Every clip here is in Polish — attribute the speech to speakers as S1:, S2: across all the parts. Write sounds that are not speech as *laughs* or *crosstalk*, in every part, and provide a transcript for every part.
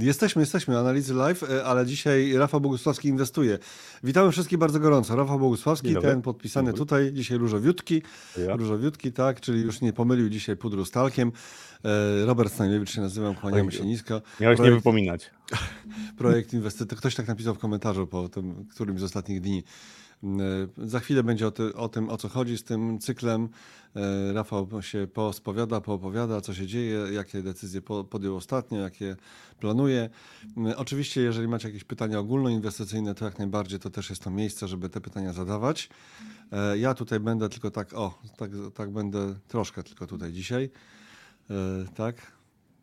S1: Jesteśmy, jesteśmy, analizy live, e, ale dzisiaj Rafał Bogusławski inwestuje. Witamy wszystkich bardzo gorąco. Rafał Bogusławski, ten podpisany tutaj, dzisiaj różowiutki, ja. różowiutki, tak, czyli już nie pomylił dzisiaj pudru z talkiem. E, Robert Stanilewicz się nazywam, kłaniamy się nisko.
S2: Miałeś projekt, nie wypominać. *laughs*
S1: Projekt inwestycji, ktoś tak napisał w komentarzu po tym, którymś z ostatnich dni. E, za chwilę będzie o, ty, o, tym, o co chodzi z tym cyklem. E, Rafał się pospowiada, poopowiada, co się dzieje, jakie decyzje podjął ostatnio, jakie planuje. E, oczywiście, jeżeli macie jakieś pytania ogólnoinwestycyjne, to jak najbardziej to też jest to miejsce, żeby te pytania zadawać. Ja tutaj będę tylko tak, o, tak, tak będę troszkę tylko tutaj dzisiaj, tak,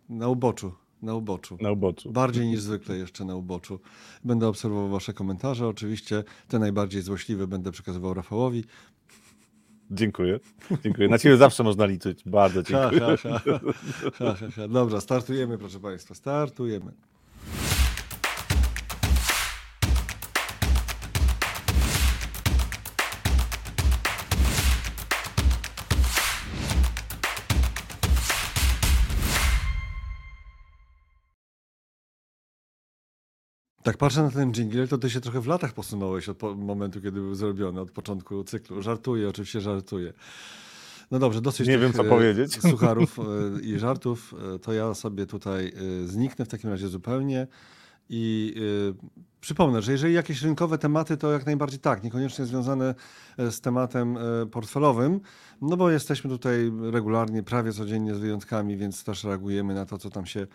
S1: na uboczu na uboczu.
S2: Na uboczu.
S1: Bardziej niż zwykle jeszcze na uboczu. Będę obserwował Wasze komentarze. Oczywiście te najbardziej złośliwe będę przekazywał Rafałowi.
S2: Dziękuję. Dziękuję. Na Ciebie zawsze można liczyć. Bardzo dziękuję. Ha, ha,
S1: ha. Dobra, startujemy, proszę Państwa. Startujemy. Tak patrzę na ten jingle, to ty się trochę w latach posunąłeś od momentu, kiedy był zrobiony, od początku cyklu. Żartuję, oczywiście żartuję. No dobrze, dosyć
S2: Nie wiem, co
S1: e,
S2: powiedzieć. *laughs*
S1: sucharów e, i żartów. E, to ja sobie tutaj zniknę w takim razie zupełnie. I przypomnę, że jeżeli jakieś rynkowe tematy, to jak najbardziej tak, niekoniecznie związane z tematem portfelowym, no bo jesteśmy tutaj regularnie, prawie codziennie z wyjątkami, więc też reagujemy na to, co tam się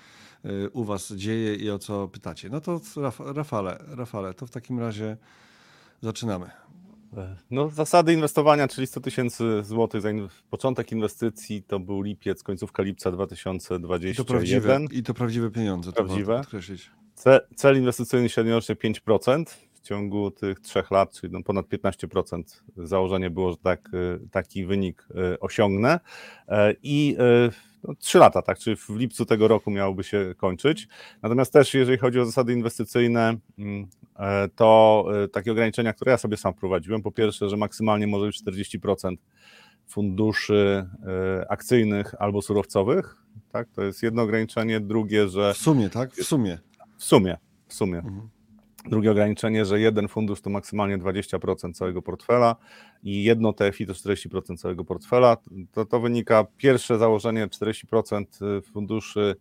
S1: u Was dzieje i o co pytacie. No to Rafale, Rafale, to w takim razie zaczynamy.
S2: No, zasady inwestowania, czyli 100 tysięcy złotych za początek inwestycji, to był lipiec, końcówka lipca 2021. I to prawdziwe,
S1: i to prawdziwe pieniądze, prawdziwe. to podkreślić.
S2: Cel inwestycyjny średnorocznie 5% w ciągu tych trzech lat, czyli no ponad 15% założenie było, że tak, y, taki wynik y, osiągnę. E, I y, no, 3 lata, tak, czyli w lipcu tego roku miałoby się kończyć. Natomiast też, jeżeli chodzi o zasady inwestycyjne, mm, e, to takie ograniczenia, które ja sobie sam prowadziłem, po pierwsze, że maksymalnie może być 40% funduszy akcyjnych albo surowcowych, tak, to jest jedno ograniczenie, drugie, że...
S1: W sumie, tak? W sumie.
S2: W sumie, w sumie. Mhm. Drugie ograniczenie, że jeden fundusz to maksymalnie 20% całego portfela i jedno TFI to 40% całego portfela. To, to wynika, pierwsze założenie 40% y, funduszy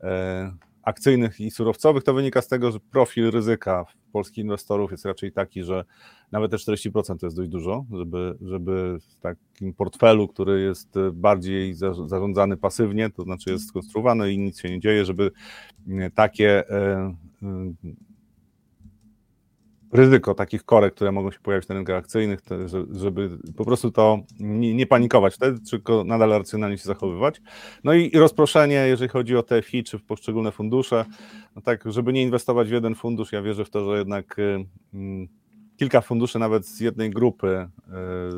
S2: e, akcyjnych i surowcowych, to wynika z tego, że profil ryzyka polskich inwestorów jest raczej taki, że nawet te 40% to jest dość dużo, żeby, żeby w takim portfelu, który jest bardziej zarządzany pasywnie, to znaczy jest skonstruowany i nic się nie dzieje, żeby takie e, ryzyko takich korek, które mogą się pojawić na rynkach akcyjnych, żeby po prostu to nie, nie, panikować wtedy, tylko nadal racjonalnie się zachowywać. No i, rozproszenie, jeżeli chodzi o TFI czy w poszczególne fundusze, no tak, żeby nie inwestować w jeden fundusz, ja wierzę w to, że jednak y, kilka funduszy nawet z jednej grupy y,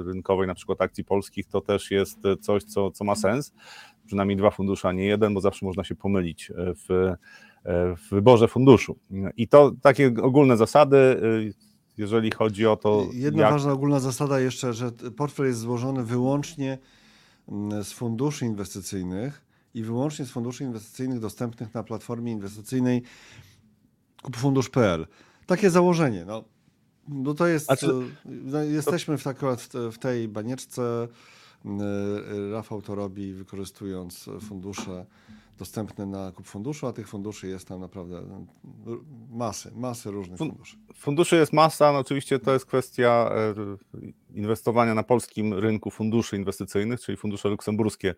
S2: rynkowej, na przykład akcji polskich, to też jest coś, co, co ma sens. Przynajmniej dwa fundusze, a nie jeden, bo zawsze można się pomylić w w wyborze funduszu. I to takie ogólne zasady, jeżeli chodzi o to.
S1: Jedna jak... ważna ogólna zasada jeszcze, że portfel jest złożony wyłącznie mm, z funduszy inwestycyjnych i wyłącznie z funduszy inwestycyjnych dostępnych na platformie inwestycyjnej kupfundusz.pl. Takie założenie. No, no to jest. Znaczy, no, jesteśmy w, tak, w tej banieczce. Y, Rafał to robi wykorzystując fundusze dostępne na kup funduszu, a tych funduszy jest tam naprawdę masy, masy różnych funduszy.
S2: Funduszy jest masa, no oczywiście to jest kwestia e, inwestowania na polskim rynku funduszy inwestycyjnych, czyli fundusze luksemburskie,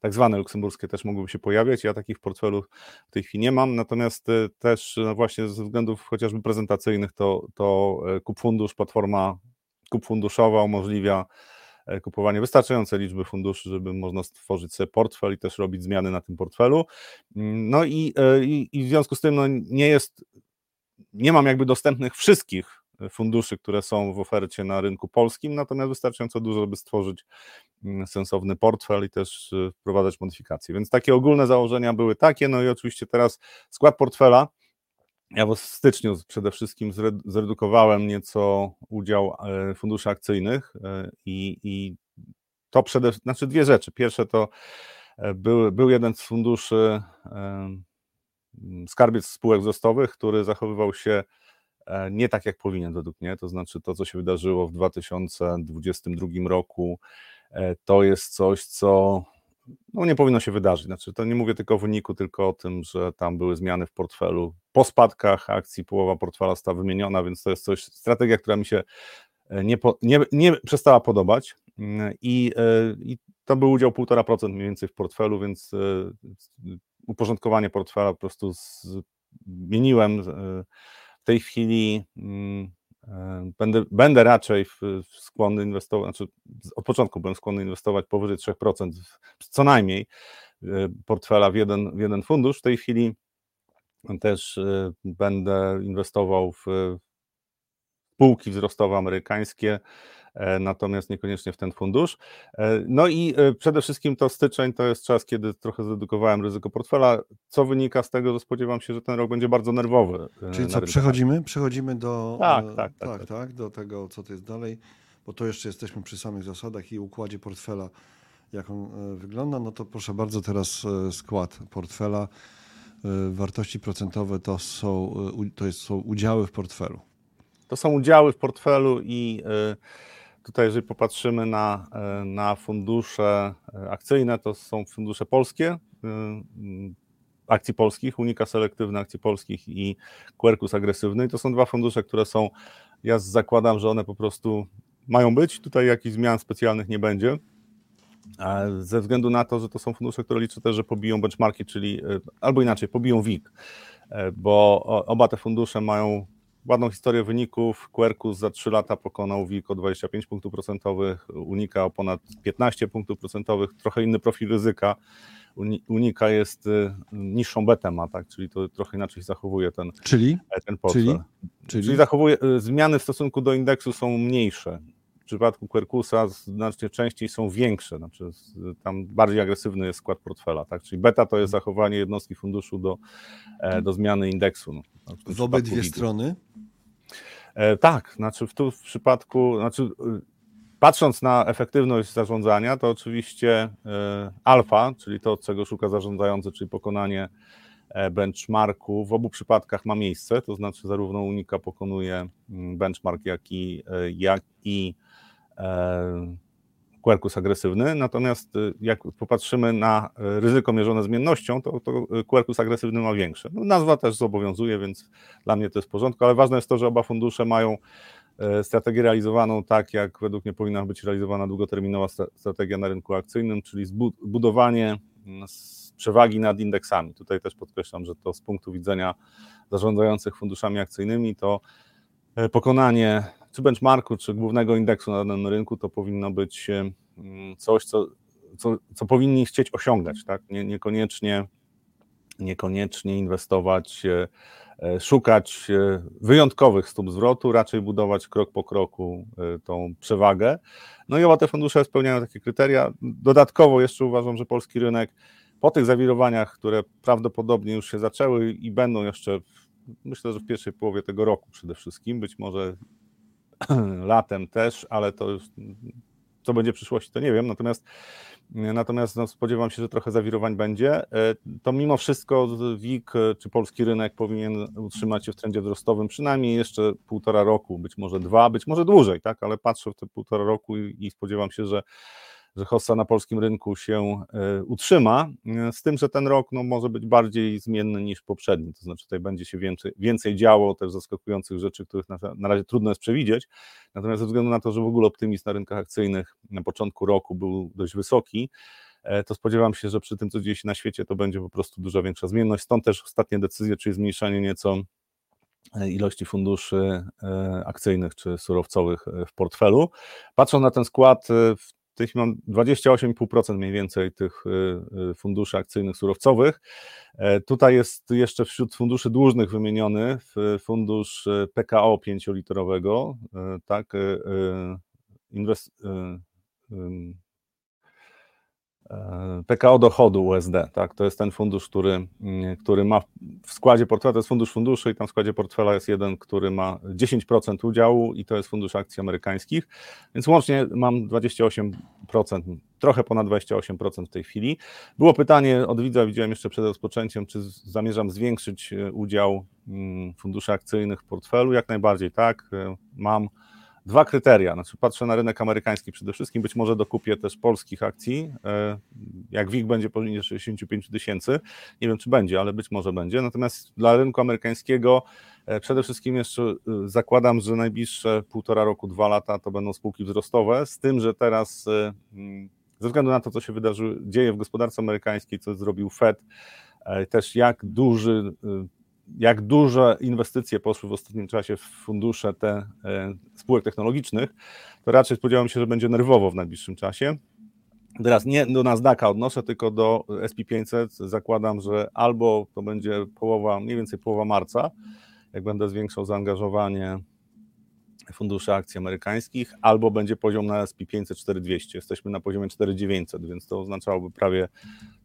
S2: tak zwane luksemburskie też mogłyby się pojawiać. Ja takich w portfelu w tej chwili nie mam, natomiast e, też no właśnie ze względów chociażby prezentacyjnych to, to e, kup fundusz, platforma kup funduszowa umożliwia kupowanie wystarczającej liczby funduszy, żeby można stworzyć sobie portfel i też robić zmiany na tym portfelu. Mm, no i, e, i, i w związku z tym no, nie jest, nie mam jakby dostępnych wszystkich funduszy, które są w ofercie na rynku polskim, natomiast wystarczająco dużo, żeby stworzyć mm, sensowny portfel i też e, wprowadzać modyfikacje. Więc takie ogólne założenia były takie, no i oczywiście teraz skład portfela ja w styczniu przede wszystkim zredukowałem nieco udział e, funduszy akcyjnych e, i, i to przede znaczy dwie rzeczy. Pierwsze to e, był, był jeden z funduszy skarbiec spółek wzrostowych, który zachowywał się nie tak, jak powinien według mnie. To znaczy, to, co się wydarzyło w 2022 roku, to jest coś, co no nie powinno się wydarzyć. Znaczy, to nie mówię tylko o wyniku, tylko o tym, że tam były zmiany w portfelu. Po spadkach akcji połowa portfela została wymieniona, więc to jest coś, strategia, która mi się e, nie, nie, nie przestała podobać. Mm, I, e, I to był udział 1,5% mniej więcej w portfelu, więc e, uporządkowanie portfela po prostu zmieniłem. W tej chwili mm, Będę, będę raczej skłonny inwestować, znaczy od początku byłem skłonny inwestować powyżej 3%, co najmniej e, portfela w jeden, w jeden fundusz. W tej chwili też e, będę inwestował w spółki wzrostowe amerykańskie, natomiast niekoniecznie w ten fundusz. E, no i e, przede wszystkim to styczeń to jest czas, kiedy trochę zredukowałem ryzyko portfela, co wynika z tego, że spodziewam się, że ten rok będzie bardzo nerwowy.
S1: Czyli co, przechodzimy? Przechodzimy do,
S2: tak, tak, tak,
S1: tak, tak, tak, do tego, co to jest dalej, bo to jeszcze jesteśmy przy samych zasadach i układzie portfela, jak on wygląda, no to proszę bardzo, teraz skład portfela. Wartości procentowe to są, to jest, są udziały w portfelu.
S2: To są udziały w portfelu i Tutaj, jeżeli popatrzymy na, e, na fundusze e, akcyjne, to są fundusze polskie, e, akcji polskich, Unika Selektywne Akcji Polskich i Quercus Agresywny. I to są dwa fundusze, które są, ja zakładam, że one po prostu mają być. Tutaj jakichś zmian specjalnych nie będzie. Ze względu na to, że to są fundusze, które liczę też, że pobiją benchmarki, czyli albo inaczej, pobiją WIG, bo oba te fundusze mają ładną historię wyników. Quercus za 3 lata pokonał WIG o 25 punktów procentowych, Unika o ponad 15 punktów procentowych, trochę inny profil ryzyka. Unika jest y, niższą betę ma, tak? czyli to trochę inaczej zachowuje ten,
S1: czyli?
S2: ten portfel.
S1: Czyli?
S2: Czyli? czyli zachowuje, y, zmiany w stosunku do indeksu są mniejsze. W przypadku Quercusa znacznie częściej są większe, znaczy tam bardziej agresywny jest skład portfela, tak? czyli beta to jest zachowanie jednostki funduszu do, e, do zmiany indeksu. No,
S1: w obydwie strony?
S2: E, tak, znaczy w, tu w przypadku, znaczy y, patrząc na efektywność zarządzania, to oczywiście e, alfa, czyli to, czego szuka zarządzający, czyli pokonanie e, benchmarku, w obu przypadkach ma miejsce, to znaczy zarówno Unika pokonuje mm, benchmark, jak i, jak i Quercus agresywny, natomiast y, jak popatrzymy na y, ryzyko mierzone zmiennością, to, to Quercus agresywny ma większe. No, nazwa też zobowiązuje, więc dla mnie to jest w porządku, ale ważne jest to, że oba fundusze mają y, strategię realizowaną tak, jak według mnie powinna być realizowana długoterminowa strategia na rynku akcyjnym, czyli budowanie mm, przewagi nad indeksami. Tutaj też podkreślam, że to z punktu widzenia zarządzających funduszami akcyjnymi to pokonanie czy benchmarku, czy głównego indeksu na danym rynku, to powinno być mm, coś, co, co, co powinni chcieć osiągać, tak? Nie, niekoniecznie, niekoniecznie inwestować, e, e, szukać e, wyjątkowych stóp zwrotu, raczej budować krok po kroku tą przewagę. No i oba te fundusze spełniają takie kryteria. Dodatkowo jeszcze uważam, że polski rynek po tych zawirowaniach, które prawdopodobnie już się zaczęły i będą jeszcze, myślę, że w pierwszej połowie tego roku przede wszystkim, być może *clears throat* latem też, ale to już co będzie w przyszłości, to nie wiem. Natomiast, natomiast no, spodziewam się, że trochę zawirowań będzie. E, to mimo wszystko WIG czy polski rynek powinien utrzymać się w trendzie wzrostowym przynajmniej jeszcze półtora roku, być może dwa, być może dłużej, tak? Ale patrzę w te półtora roku i, i spodziewam się, że że hossa na polskim rynku się e, utrzyma, e, z tym, że ten rok no, może być bardziej zmienny niż poprzedni, to znaczy tutaj będzie się więcej, więcej działo też zaskakujących rzeczy, których na, na razie trudno jest przewidzieć, natomiast ze względu na to, że w ogóle optymizm na rynkach akcyjnych na początku roku był dość wysoki, e, to spodziewam się, że przy tym, co dzieje się na świecie, to będzie po prostu dużo większa zmienność, stąd też ostatnie decyzje, czyli zmniejszanie nieco ilości funduszy akcyjnych czy surowcowych w portfelu. Patrząc na ten skład, chwili mam 28,5% mniej więcej tych y, y, funduszy akcyjnych surowcowych. E, tutaj jest jeszcze wśród funduszy dłużnych wymieniony fundusz y, PKO 5-literowego, e, tak, inwest, PKO dochodu USD, tak? To jest ten fundusz, który, który ma w składzie portfela, to jest fundusz funduszy i tam w składzie portfela jest jeden, który ma 10% udziału i to jest fundusz akcji amerykańskich, więc łącznie mam 28%, trochę ponad 28% w tej chwili. Było pytanie od widza, widziałem jeszcze przed rozpoczęciem, czy zamierzam zwiększyć e, udział mm, funduszy akcyjnych w portfelu? Jak najbardziej tak, e, mam dwa kryteria. Znaczy patrzę na rynek amerykański przede wszystkim, być może dokupię też polskich akcji, e, jak WIG będzie poniżej 65 tysięcy, nie wiem czy będzie, ale być może będzie. Natomiast dla rynku amerykańskiego e, przede wszystkim jeszcze e, zakładam, że najbliższe półtora roku, dwa lata to będą spółki wzrostowe, z tym, że teraz mm, ze względu na to, co się wydarzy, dzieje w gospodarce amerykańskiej, co zrobił Fed, też jak duży jak duże inwestycje poszły w ostatnim czasie w fundusze te e, spółek technologicznych, to raczej spodziewam się, że będzie nerwowo w najbliższym czasie. Teraz nie do Nasdaqa odnoszę, tylko do SP500. Zakładam, że albo to będzie połowa, mniej więcej połowa marca, jak będę zwiększał zaangażowanie funduszy akcji amerykańskich, albo będzie poziom na SP500 4200. Jesteśmy na poziomie 4900, więc to oznaczałoby prawie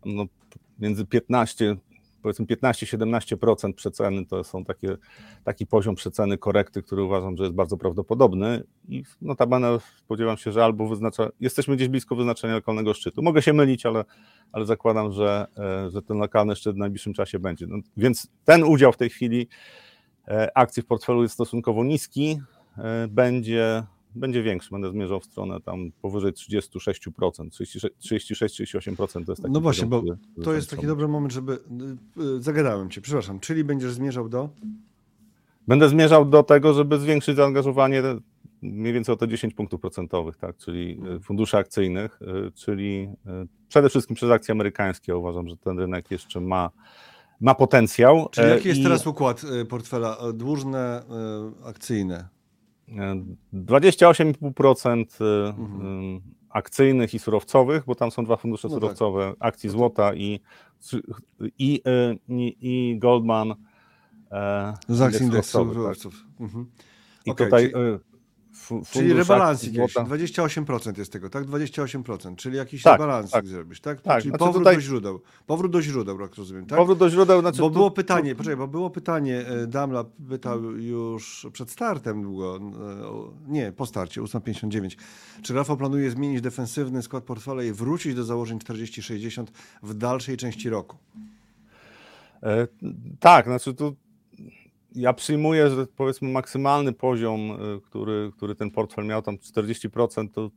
S2: no, między 15 powiedzmy 15-17% przeceny to są takie, taki poziom przeceny korekty, który uważam, że jest bardzo prawdopodobny i notabene spodziewam się, że albo wyznacza, jesteśmy gdzieś blisko wyznaczenia lokalnego szczytu. Mogę się mylić, ale, ale zakładam, że, e, że ten lokalny szczyt w najbliższym czasie będzie. No, więc ten udział w tej chwili e, akcji w portfelu jest stosunkowo niski, e, będzie będzie większy, będę zmierzał w stronę tam powyżej 36%, 36-38% to jest taki
S1: No właśnie, bo to jest taki dobry moment, żeby, y, y, zagadałem Cię, przepraszam, czyli będziesz zmierzał do?
S2: Będę zmierzał do tego, żeby zwiększyć zaangażowanie mniej więcej o te 10 punktów procentowych, tak, czyli y, funduszy akcyjnych, czyli przede wszystkim przez akcje amerykańskie. Ja uważam, że ten rynek jeszcze ma, ma potencjał.
S1: Czyli jaki jest I... teraz układ portfela? Dłużne, akcyjne?
S2: 28,5% y, mhm. Y, akcyjnych i surowcowych, bo tam są dwa fundusze no tak. surowcowe, tak. akcji złota i, i, y, i, i Goldman.
S1: E, Z akcji indeksu tak. surowców. Tak. Mhm.
S2: I okay, tutaj czyli...
S1: Czyli rebalansik jakiś, 28% jest tego, tak? 28%, czyli jakiś tak, rebalansik tak. zrobisz, tak? tak czyli znaczy powrót tutaj... do źródeł. Powrót do źródeł, jak rozumiem, tak?
S2: Powrót do źródeł, znaczy...
S1: Bo było pytanie, poczekaj, bo było pytanie, e, Damla pytał już przed startem długo, e, nie, po starcie, 8.59, czy Rafał planuje zmienić defensywny skład portfela i wrócić do założeń 40-60 w dalszej części roku?
S2: E, tak, znaczy tu ja przyjmuję, że powiedzmy maksymalny poziom, y, który, który ten portfel miał, tam 40%, to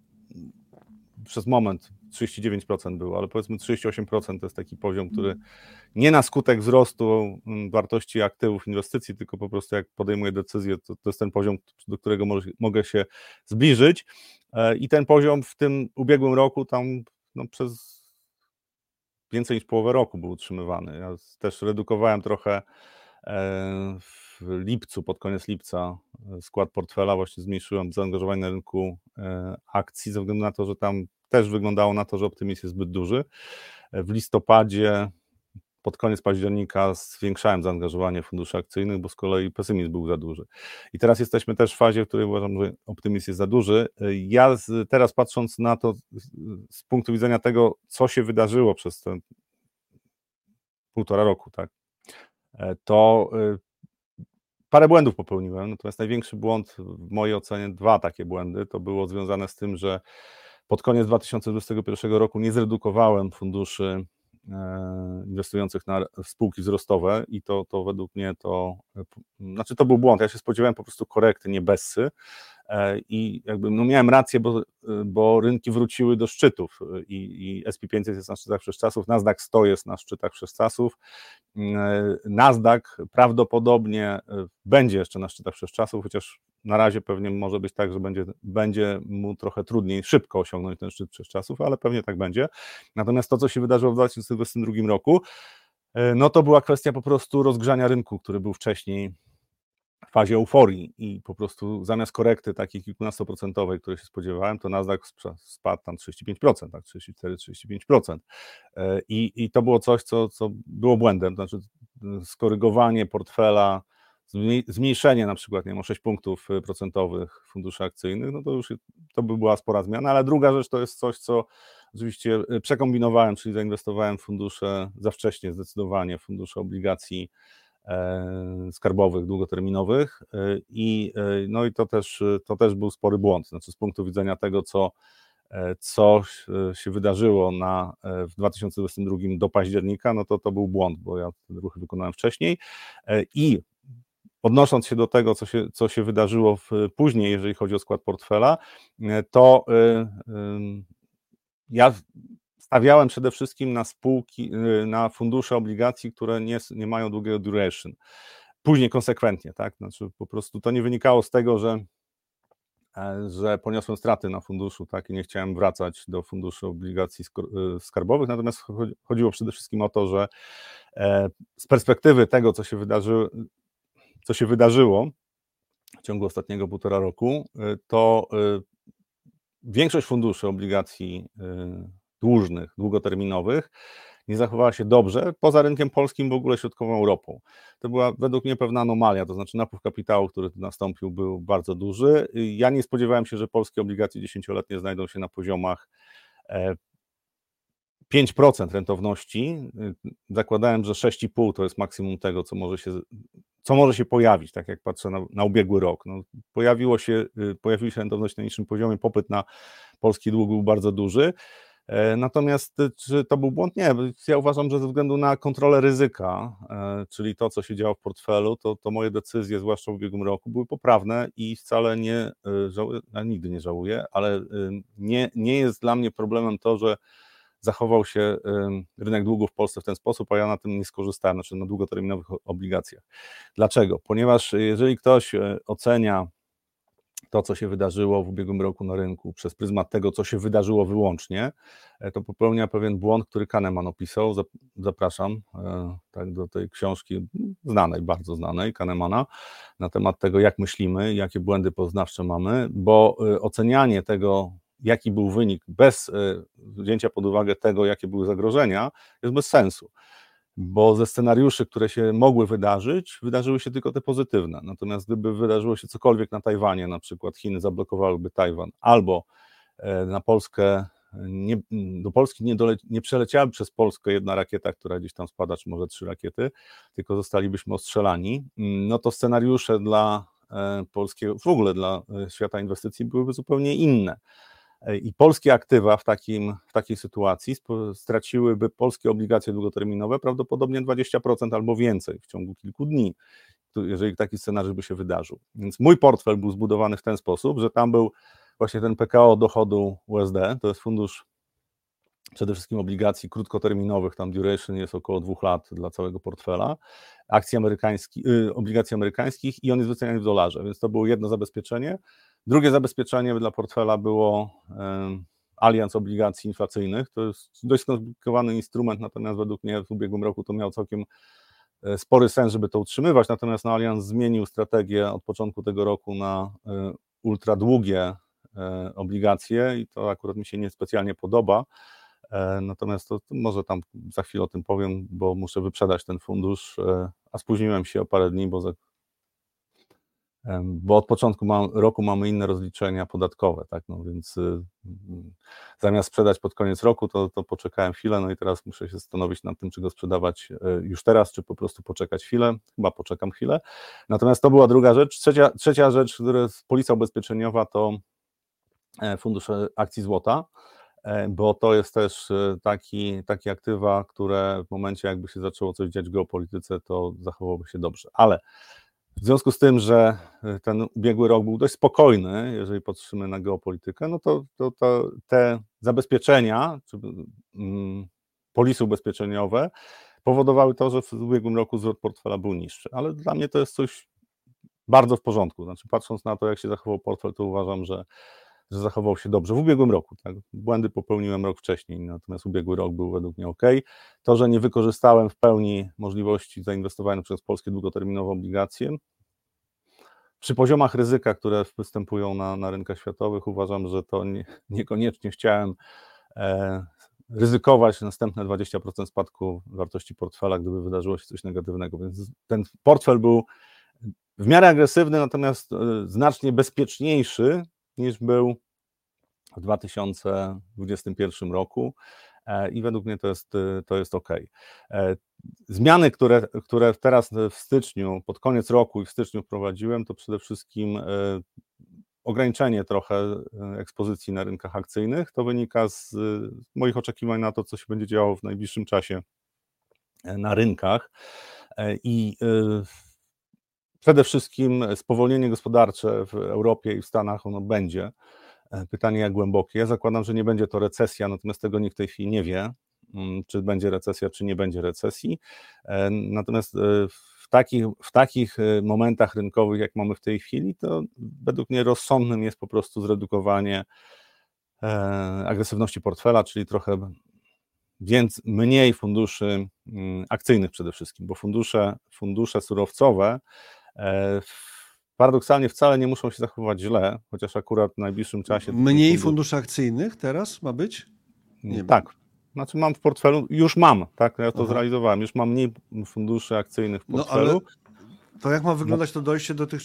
S2: przez moment 39% było, ale powiedzmy 38% to jest taki poziom, który nie na skutek wzrostu mm, wartości aktywów, inwestycji, tylko po prostu jak podejmuję decyzję, to, to jest ten poziom, do którego może, mogę się zbliżyć. E, I ten poziom w tym ubiegłym roku tam no, przez więcej niż połowę roku był utrzymywany. Ja też redukowałem trochę e, w lipcu, pod koniec lipca e, skład portfela, właśnie zmniejszyłem zaangażowanie na rynku e, akcji, ze względu na to, że tam też wyglądało na to, że optymizm jest zbyt duży. E, w listopadzie, pod koniec października zwiększałem zaangażowanie funduszy akcyjnych, bo z kolei pesymizm był za duży. I teraz jesteśmy też w fazie, w której uważam, że optymizm jest za duży. Ja teraz patrząc na to z punktu widzenia tego, co się wydarzyło przez ten półtora roku, tak, to parę błędów popełniłem, natomiast największy błąd w mojej ocenie, dwa takie błędy, to było związane z tym, że pod koniec 2021 roku nie zredukowałem funduszy e, inwestujących na spółki wzrostowe i to, to według mnie to, e, znaczy to był błąd, ja się spodziewałem po prostu korekty, nie bessy, i jakby no miałem rację, bo, bo rynki wróciły do szczytów i, i SP500 jest na szczytach czasów, Nasdaq 100 jest na szczytach czasów, e, Nasdaq prawdopodobnie e, będzie jeszcze na szczytach czasów, chociaż na razie pewnie może być tak, że będzie, będzie mu trochę trudniej szybko osiągnąć ten szczyt czasów, ale pewnie tak będzie. Natomiast to, co się wydarzyło w 2022 roku, no to była kwestia po prostu rozgrzania rynku, który był wcześniej fazie euforii i po prostu zamiast korekty takiej kilkunastoprocentowej, której się spodziewałem, to Nasdaq spadł tam 35%, tak, 34-35%. E, I, I to było coś, co, co było błędem, znaczy skorygowanie portfela, zmniejszenie na przykład, nie wiem, o 6 punktów procentowych funduszy akcyjnych, no to już to by była spora zmiana, ale druga rzecz to jest coś, co Oczywiście e, przekombinowałem, czyli zainwestowałem w fundusze za wcześnie, zdecydowanie, fundusze obligacji e, skarbowych, długoterminowych i, no i to, też, to też był spory błąd, znaczy z punktu widzenia tego, co, co się wydarzyło na, w 2022 do października, no to to był błąd, bo ja ruchy wykonałem wcześniej. I odnosząc się do tego, co się, co się wydarzyło w, później, jeżeli chodzi o skład portfela, to ja stawiałem przede wszystkim na spółki, y, na fundusze obligacji, które nie, nie mają długiego duration. Później konsekwentnie, tak? Znaczy po prostu to nie wynikało z tego, że, e, że poniosłem straty na funduszu, tak? I nie chciałem wracać do funduszy obligacji y, skarbowych, natomiast chodziło przede wszystkim o to, że e, z perspektywy tego, co się wydarzyło, co się wydarzyło w ciągu ostatniego półtora roku, y, to większość funduszy obligacji dłużnych, długoterminowych nie zachowała się dobrze, poza rynkiem polskim, w ogóle środkową Europą. To była według mnie pewna anomalia, to znaczy napływ kapitału, który tu nastąpił, był bardzo duży. Ja nie spodziewałem się, że polskie obligacje dziesięcioletnie znajdą się na poziomach 5% e, rentowności. Zakładałem, że 6,5% to jest maksimum tego, co może się co może się pojawić, tak jak patrzę na, na ubiegły rok. No, pojawiło się, y, pojawiła się rentowność na niższym poziomie, popyt na polski dług był bardzo duży. E, natomiast y, czy to był błąd? Nie. Ja uważam, że ze względu na kontrolę ryzyka, e, czyli to, co się działo w portfelu, to, to moje decyzje, zwłaszcza w ubiegłym roku, były poprawne i wcale nie żałuję, nigdy nie żałuję, ale nie, nie jest dla mnie problemem to, że zachował się rynek długów w Polsce w ten sposób, a ja na tym nie skorzystałem, znaczy na długoterminowych obligacjach. Dlaczego? Ponieważ jeżeli ktoś e, ocenia to, co się wydarzyło w ubiegłym roku na rynku przez pryzmat tego, co się wydarzyło wyłącznie, e, to popełnia pewien błąd, który Kahneman opisał. Zapraszam e, tak, do tej książki znanej, bardzo znanej, Kahnemana, na temat tego, jak myślimy, jakie błędy poznawcze mamy, bo ocenianie tego, jaki był wynik bez e, wzięcia pod uwagę tego, jakie były zagrożenia, jest bez sensu. Bo ze scenariuszy, które się mogły wydarzyć, wydarzyły się tylko te pozytywne. Natomiast gdyby wydarzyło się cokolwiek na Tajwanie, na przykład Chiny zablokowałyby Tajwan, albo e, na Polskę, nie, do Polski nie, dole, nie przeleciałaby przez Polskę jedna rakieta, która gdzieś tam spada, czy może trzy rakiety, tylko zostalibyśmy ostrzelani, no to scenariusze dla e, polskiego, w ogóle dla świata inwestycji byłyby zupełnie inne. I polskie aktywa w, takim, w takiej sytuacji straciłyby polskie obligacje długoterminowe prawdopodobnie 20% albo więcej w ciągu kilku dni, jeżeli taki scenariusz by się wydarzył. Więc mój portfel był zbudowany w ten sposób, że tam był właśnie ten PKO dochodu USD, to jest fundusz przede wszystkim obligacji krótkoterminowych, tam duration jest około dwóch lat dla całego portfela, akcji amerykańskich, yy, obligacji amerykańskich i on jest wyceniany w dolarze, więc to było jedno zabezpieczenie. Drugie zabezpieczenie dla portfela było alians obligacji inflacyjnych. To jest dość skomplikowany instrument, natomiast według mnie w ubiegłym roku to miał całkiem e, spory sens, żeby to utrzymywać. Natomiast no, Allianz zmienił strategię od początku tego roku na e, ultra długie e, obligacje i to akurat mi się niespecjalnie podoba. Natomiast to, to, może tam za chwilę o tym powiem, bo muszę wyprzedać ten fundusz, a spóźniłem się o parę dni, bo bo od początku roku mamy inne rozliczenia podatkowe, tak, no więc y, mm, zamiast sprzedać pod koniec roku, to, to poczekałem chwilę, no i teraz muszę się zastanowić nad tym, czy go sprzedawać e, już teraz, czy po prostu poczekać chwilę, chyba poczekam chwilę. Natomiast to była druga rzecz. Trzecia, trzecia rzecz, która jest policja ubezpieczeniowa, to e, fundusz akcji złota, e, bo to jest też taki, takie aktywa, które w momencie jakby się zaczęło coś dziać w geopolityce, to zachowałoby się dobrze, ale w związku z tym, że e, ten ubiegły rok był dość spokojny, jeżeli patrzymy na geopolitykę, no to, to, to te zabezpieczenia, czy mm, polisy ubezpieczeniowe powodowały to, że w ubiegłym roku zwrot portfela był niższy. Ale dla mnie to jest coś bardzo w porządku. Znaczy, patrząc na to, jak się zachował portfel, to uważam, że że zachował się dobrze w ubiegłym roku. Tak? Błędy popełniłem rok wcześniej, natomiast ubiegły rok był według mnie ok. To, że nie wykorzystałem w pełni możliwości zainwestowania przez polskie długoterminowe obligacje, przy poziomach ryzyka, które występują na, na rynkach światowych, uważam, że to nie, niekoniecznie chciałem e, ryzykować następne 20% spadku wartości portfela, gdyby wydarzyło się coś negatywnego. Więc ten portfel był w miarę agresywny, natomiast e, znacznie bezpieczniejszy niż był w 2021 roku i według mnie to jest, to jest ok. Zmiany, które, które teraz w styczniu, pod koniec roku i w styczniu wprowadziłem, to przede wszystkim ograniczenie trochę ekspozycji na rynkach akcyjnych. To wynika z moich oczekiwań na to, co się będzie działo w najbliższym czasie na rynkach. I przede wszystkim spowolnienie gospodarcze w Europie i w Stanach ono będzie. Pytanie, jak głębokie. Ja zakładam, że nie będzie to recesja, natomiast tego nikt w tej chwili nie wie, mm, czy będzie recesja, czy nie będzie recesji. Natomiast w takich, w takich momentach rynkowych, jak mamy w tej chwili, to według mnie rozsądnym jest po prostu zredukowanie agresywności portfela, czyli trochę więc mniej funduszy mm, akcyjnych przede wszystkim, bo fundusze, fundusze surowcowe e, paradoksalnie wcale nie muszą się zachowywać źle, chociaż akurat w najbliższym czasie.
S1: Mniej funduszy, akcyjnych teraz ma być?
S2: Nie tak. Znaczy mam w portfelu, już mam, tak, ja to Aha. zrealizowałem, już mam mniej funduszy akcyjnych w portfelu. No,
S1: ale to jak ma wyglądać to dojście do tych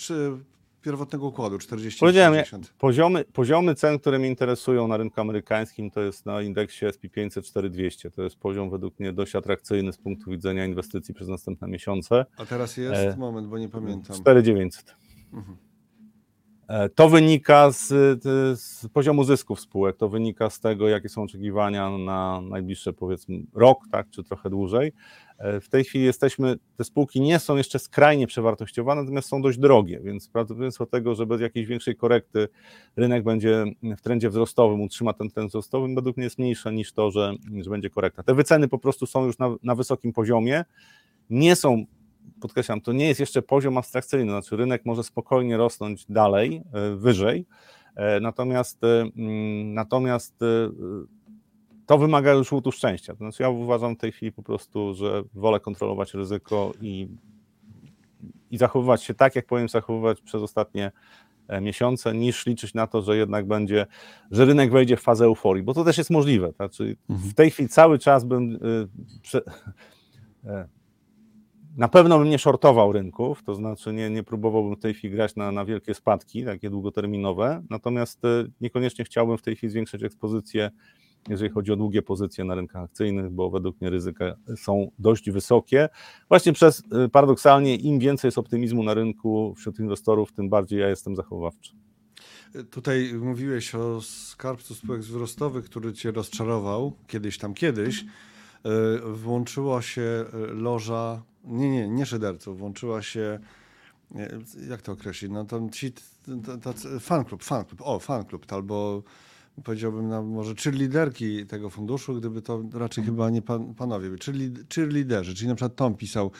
S1: pierwotnego układu 40
S2: Powiedziałem, 60. Poziomy, poziomy cen, które mnie interesują na rynku amerykańskim, to jest na indeksie SP 500 4200. To jest poziom według mnie dość atrakcyjny z punktu widzenia inwestycji przez następne miesiące.
S1: A teraz jest? E, Moment, bo nie pamiętam.
S2: 4900. Mhm. E, to wynika z, z, poziomu zysków spółek, to wynika z tego, jakie są oczekiwania na najbliższe powiedzmy rok, tak, czy trochę dłużej. E, w tej chwili jesteśmy, te spółki nie są jeszcze skrajnie przewartościowane, natomiast są dość drogie, więc prawdopodobieństwo tego, że bez jakiejś większej korekty rynek będzie w trendzie wzrostowym, utrzyma ten trend wzrostowy, według mnie jest mniejsze niż to, że, że będzie korekta. Te wyceny po prostu są już na, na wysokim poziomie, nie są podkreślam, to nie jest jeszcze poziom abstrakcyjny, znaczy rynek może spokojnie rosnąć dalej, e, wyżej, e, natomiast, mm, natomiast to wymaga już łutu szczęścia. To znaczy ja uważam w tej chwili po prostu, że wolę kontrolować ryzyko i, i zachowywać się tak, jak powinien zachowywać przez ostatnie e, miesiące, niż liczyć na to, że jednak będzie, że rynek wejdzie w fazę euforii, bo to też jest możliwe. Znaczy mhm. w tej chwili cały czas bym prze, e, na pewno bym nie shortował rynków, to znaczy nie, nie próbowałbym w tej chwili grać na, na wielkie spadki, takie długoterminowe, natomiast y, niekoniecznie chciałbym w tej chwili zwiększać ekspozycję jeżeli chodzi o długie pozycje na rynkach akcyjnych, bo według mnie ryzyka są dość wysokie. Właśnie przez y, paradoksalnie im więcej jest optymizmu na rynku wśród inwestorów, tym bardziej ja jestem zachowawczy.
S1: Tutaj mówiłeś o skarbcu spółek wzrostowych, który cię rozczarował kiedyś tam kiedyś. Włączyła się loża, nie, nie, nie szyderców, włączyła się jak to określić, no to ci, tacy, fan klub, fan klub, o, fan klub, albo powiedziałbym, na może liderki tego funduszu, gdyby to raczej chyba nie pan, panowie czyli liderzy, czyli na przykład Tom pisał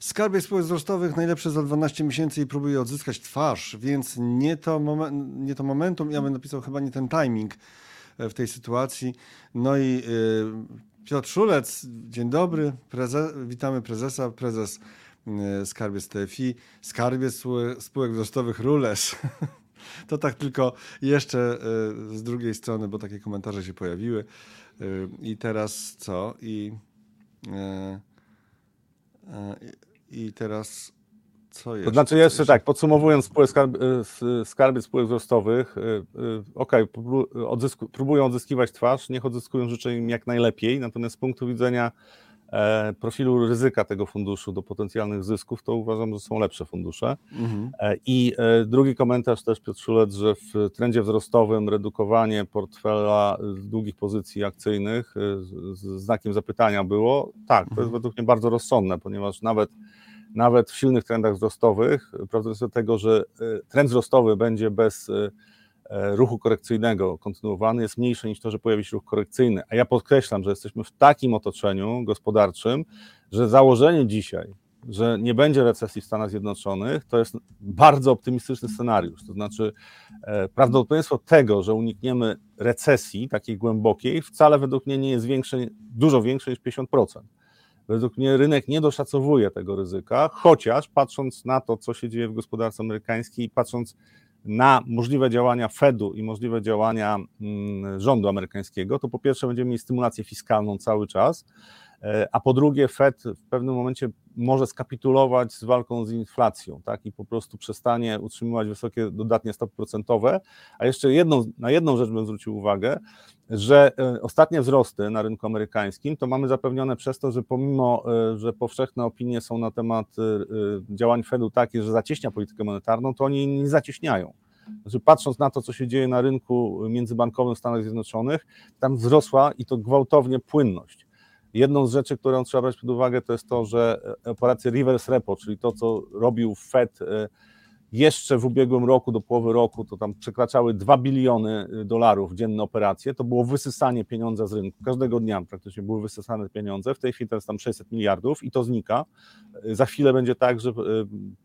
S1: Skarbie spółek wzrostowych najlepsze za 12 miesięcy i próbuje odzyskać twarz, więc nie to, momen, nie to momentum, ja bym napisał chyba nie ten timing e, w tej sytuacji. No i y, Piotr Szulec, dzień dobry, Preze witamy prezesa, prezes y, Skarbiec TFI, Skarbiec spółek wzrostowych Rules. *laughs* To tak tylko jeszcze e, z drugiej strony, bo takie komentarze się pojawiły. E, I teraz co? I, e, i teraz co jest?
S2: To znaczy jeszcze, jeszcze? tak, podsumowując spółek skarb, skarby spółek wzrostowych, ok, próbują odzyskiwać twarz, niech odzyskują, życzę im jak najlepiej, natomiast z punktu widzenia E, profilu ryzyka tego funduszu do potencjalnych zysków, to uważam, że są lepsze fundusze. Mhm. E, I e, drugi komentarz też Piotr Szulec, że w trendzie wzrostowym redukowanie portfela długich pozycji akcyjnych z znakiem zapytania było. Tak, to jest mhm. według mnie bardzo rozsądne, ponieważ nawet nawet w silnych trendach wzrostowych, prawdopodobieństwo tego, że trend wzrostowy będzie bez E, ruchu korekcyjnego kontynuowany jest mniejsze niż to, że pojawi się ruch korekcyjny. A ja podkreślam, że jesteśmy w takim otoczeniu gospodarczym, że założenie dzisiaj, że nie będzie recesji w Stanach Zjednoczonych, to jest bardzo optymistyczny scenariusz. To znaczy, e, prawdopodobieństwo tego, że unikniemy recesji takiej głębokiej, wcale według mnie nie jest większe, dużo większe niż 50%. Według mnie rynek nie doszacowuje tego ryzyka, chociaż patrząc na to, co się dzieje w gospodarce amerykańskiej, patrząc na możliwe działania Fedu i możliwe działania mm, rządu amerykańskiego, to po pierwsze będziemy mieli stymulację fiskalną cały czas, a po drugie Fed w pewnym momencie może skapitulować z walką z inflacją, tak, i po prostu przestanie utrzymywać wysokie dodatnie stopy procentowe. A jeszcze jedną, na jedną rzecz bym zwrócił uwagę, że e, ostatnie wzrosty na rynku amerykańskim to mamy zapewnione przez to, że pomimo, e, że powszechne opinie są na temat działań Fedu takie, że zacieśnia politykę monetarną, to oni nie zacieśniają. Znaczy, patrząc na to, co się dzieje na rynku międzybankowym w Stanach Zjednoczonych, tam wzrosła i to gwałtownie płynność. Jedną z rzeczy, którą trzeba brać pod uwagę, to jest to, że operacje reverse repo, czyli to, co robił Fed e, jeszcze w ubiegłym roku, do połowy roku, to tam przekraczały 2 biliony y, dolarów dzienne operacje, to było wysysanie pieniądza z rynku. Każdego dnia praktycznie były wysysane pieniądze. W tej chwili jest tam 600 miliardów i to znika. Za chwilę będzie tak, że po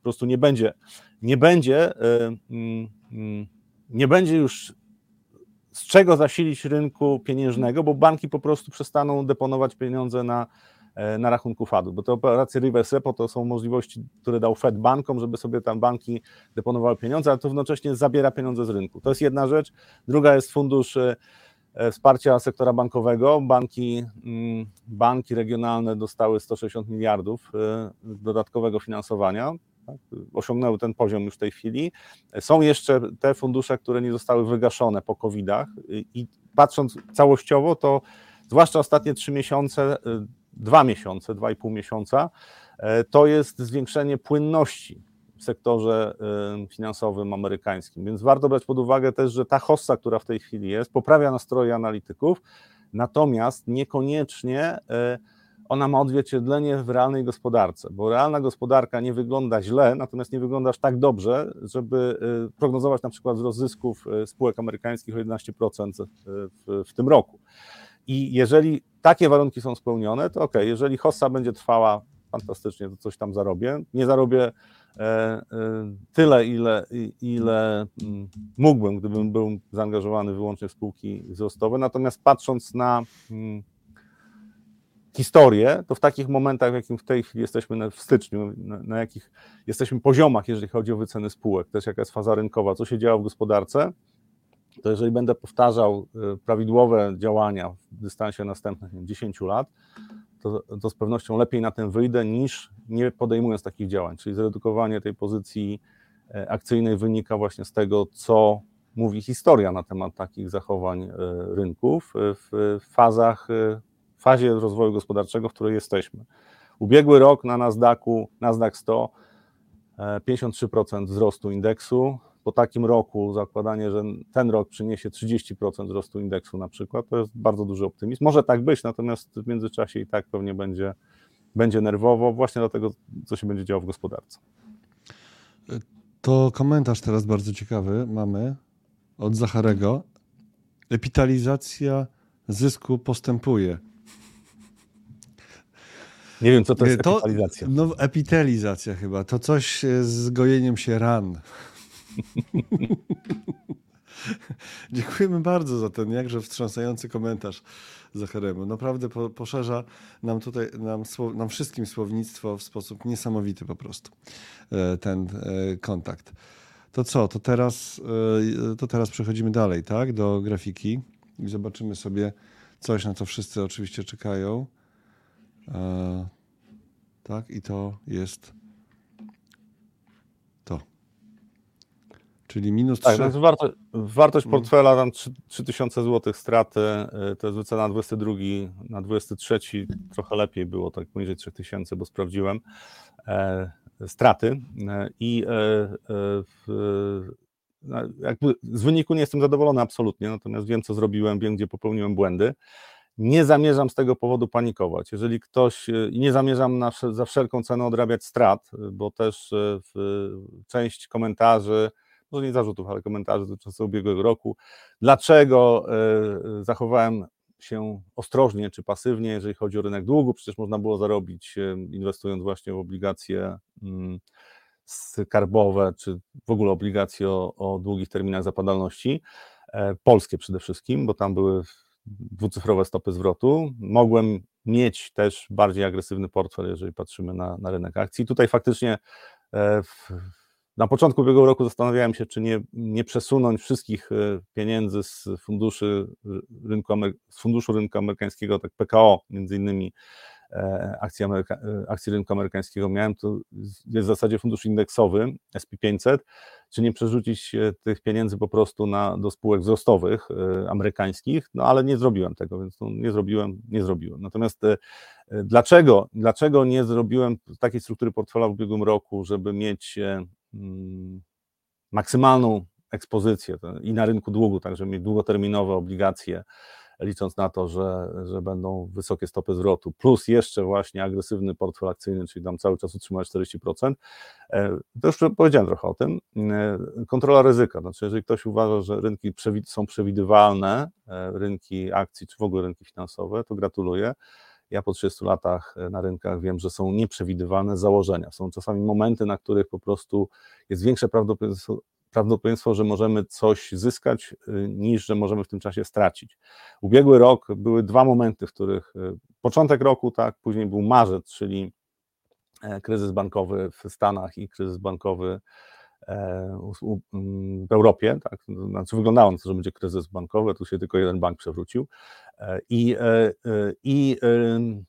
S2: prostu nie będzie, nie będzie, mm, mm, nie będzie już z czego zasilić rynku pieniężnego, bo banki po prostu przestaną deponować pieniądze na E, na rachunku FAD-u, bo te operacje reverse repo to są możliwości, które dał Fed bankom, żeby sobie tam banki deponowały pieniądze, ale to jednocześnie zabiera pieniądze z rynku. To jest jedna rzecz. Druga jest fundusz e, e, wsparcia sektora bankowego. Banki, mm, banki regionalne dostały 160 miliardów dodatkowego finansowania. Tak, osiągnęły ten poziom już w tej chwili. Są jeszcze te fundusze, które nie zostały wygaszone po COVID-ach i patrząc całościowo, to zwłaszcza ostatnie trzy miesiące dwa miesiące, dwa i pół miesiąca, e, to jest zwiększenie płynności w sektorze e, finansowym amerykańskim. Więc warto brać pod uwagę też, że ta hossa, która w tej chwili jest, poprawia nastroje analityków, natomiast niekoniecznie ona ma odzwierciedlenie w realnej gospodarce, bo realna gospodarka nie wygląda źle, natomiast nie wygląda aż tak dobrze, żeby prognozować na przykład wzrost zysków spółek amerykańskich o 11% w, w tym roku. I jeżeli takie warunki są spełnione, to ok, jeżeli hossa będzie trwała fantastycznie, to coś tam zarobię. Nie zarobię e, e, tyle, ile, ile mm, mógłbym, gdybym był zaangażowany wyłącznie w spółki wzrostowe. Natomiast patrząc na mm, historię, to w takich momentach, w jakim w tej chwili jesteśmy w styczniu, na, na, jakich jesteśmy poziomach, jeżeli chodzi o wyceny spółek, też jaka jest faza rynkowa, co się działo w gospodarce, to jeżeli będę powtarzał y, prawidłowe działania w dystansie następnych 10 lat, to, to z pewnością lepiej na tym wyjdę niż nie podejmując takich działań. Czyli zredukowanie tej pozycji e, akcyjnej wynika właśnie z tego, co mówi historia na temat takich zachowań e, rynków w fazach, e, w fazie rozwoju gospodarczego, w której jesteśmy. Ubiegły rok na Nasdaqu, Nasdaq 100, 53% wzrostu indeksu, po takim roku zakładanie, że ten rok przyniesie 30% wzrostu indeksu na przykład, to jest bardzo duży optymizm. Może tak być, natomiast w międzyczasie i tak pewnie będzie, będzie nerwowo, właśnie dlatego, co się będzie działo w gospodarce.
S1: To komentarz teraz bardzo ciekawy mamy od Zacharego. Epitalizacja zysku postępuje.
S2: Nie wiem, co to jest to, epitalizacja.
S1: No, epitalizacja chyba. To coś z gojeniem się ran. *laughs* Dziękujemy bardzo za ten jakże wstrząsający komentarz Zacharemu. Naprawdę po, poszerza nam tutaj, nam, nam wszystkim słownictwo w sposób niesamowity po prostu, e, ten kontakt. To co, to teraz, to teraz przechodzimy dalej, tak, do grafiki i zobaczymy sobie coś, na co wszyscy oczywiście czekają. Tak, i to jest Czyli minus
S2: tak, 3. No warto, wartość mm. portfela tam 3000 zł straty, y, to jest wycena na 22, na 23 trochę lepiej było, tak poniżej 3000, bo sprawdziłem e, straty e, i e, e, jakby z wyniku nie jestem zadowolony absolutnie, natomiast wiem co zrobiłem, wiem gdzie popełniłem błędy. Nie zamierzam z tego powodu panikować. Jeżeli ktoś, i nie zamierzam na, za wszelką cenę odrabiać strat, bo też w, część komentarzy może nie zarzutów, ale komentarzy dotyczących ubiegłego roku. Dlaczego e, zachowałem się ostrożnie czy pasywnie, jeżeli chodzi o rynek długu? Przecież można było zarobić e, inwestując właśnie w obligacje mm, skarbowe, czy w ogóle obligacje o, o długich terminach zapadalności, e, polskie przede wszystkim, bo tam były dwucyfrowe stopy zwrotu. Mogłem mieć też bardziej agresywny portfel, jeżeli patrzymy na, na rynek akcji. Tutaj faktycznie w, na początku ubiegłego roku zastanawiałem się, czy nie, nie przesunąć wszystkich e, pieniędzy z funduszy rynku, z funduszu rynku amerykańskiego, tak PKO między innymi, e, akcji, Ameryka, akcji rynku amerykańskiego miałem, to jest w zasadzie fundusz indeksowy SP500, czy nie przerzucić tych pieniędzy po prostu na, do spółek wzrostowych amerykańskich, no ale nie zrobiłem tego, więc nie zrobiłem, nie zrobiłem. Natomiast dlaczego, dlaczego nie zrobiłem takiej struktury portfela w ubiegłym roku, żeby mieć mm, maksymalną ekspozycję i na rynku długu, także mieć długoterminowe obligacje, licząc na to, że, że będą wysokie stopy zwrotu, plus jeszcze właśnie agresywny portfel akcyjny, czyli tam cały czas utrzymać 40%. E, to już powiedziałem trochę o tym. E, kontrola ryzyka, znaczy jeżeli ktoś uważa, że rynki są przewidywalne, e, rynki akcji czy w ogóle rynki finansowe, to gratuluję. Ja po 30 latach na rynkach wiem, że są nieprzewidywalne założenia. Są czasami momenty, na których po prostu jest większe prawdopodobieństwo, prawdopodobieństwo, że możemy coś zyskać, y, niż że możemy w tym czasie stracić. Ubiegły rok były dwa momenty, w których y, początek roku, tak, później był marzec, czyli e, kryzys bankowy w Stanach i kryzys bankowy w Europie, tak, znaczy wyglądało na to, że będzie kryzys bankowy, tu się tylko jeden bank przewrócił. E, i, i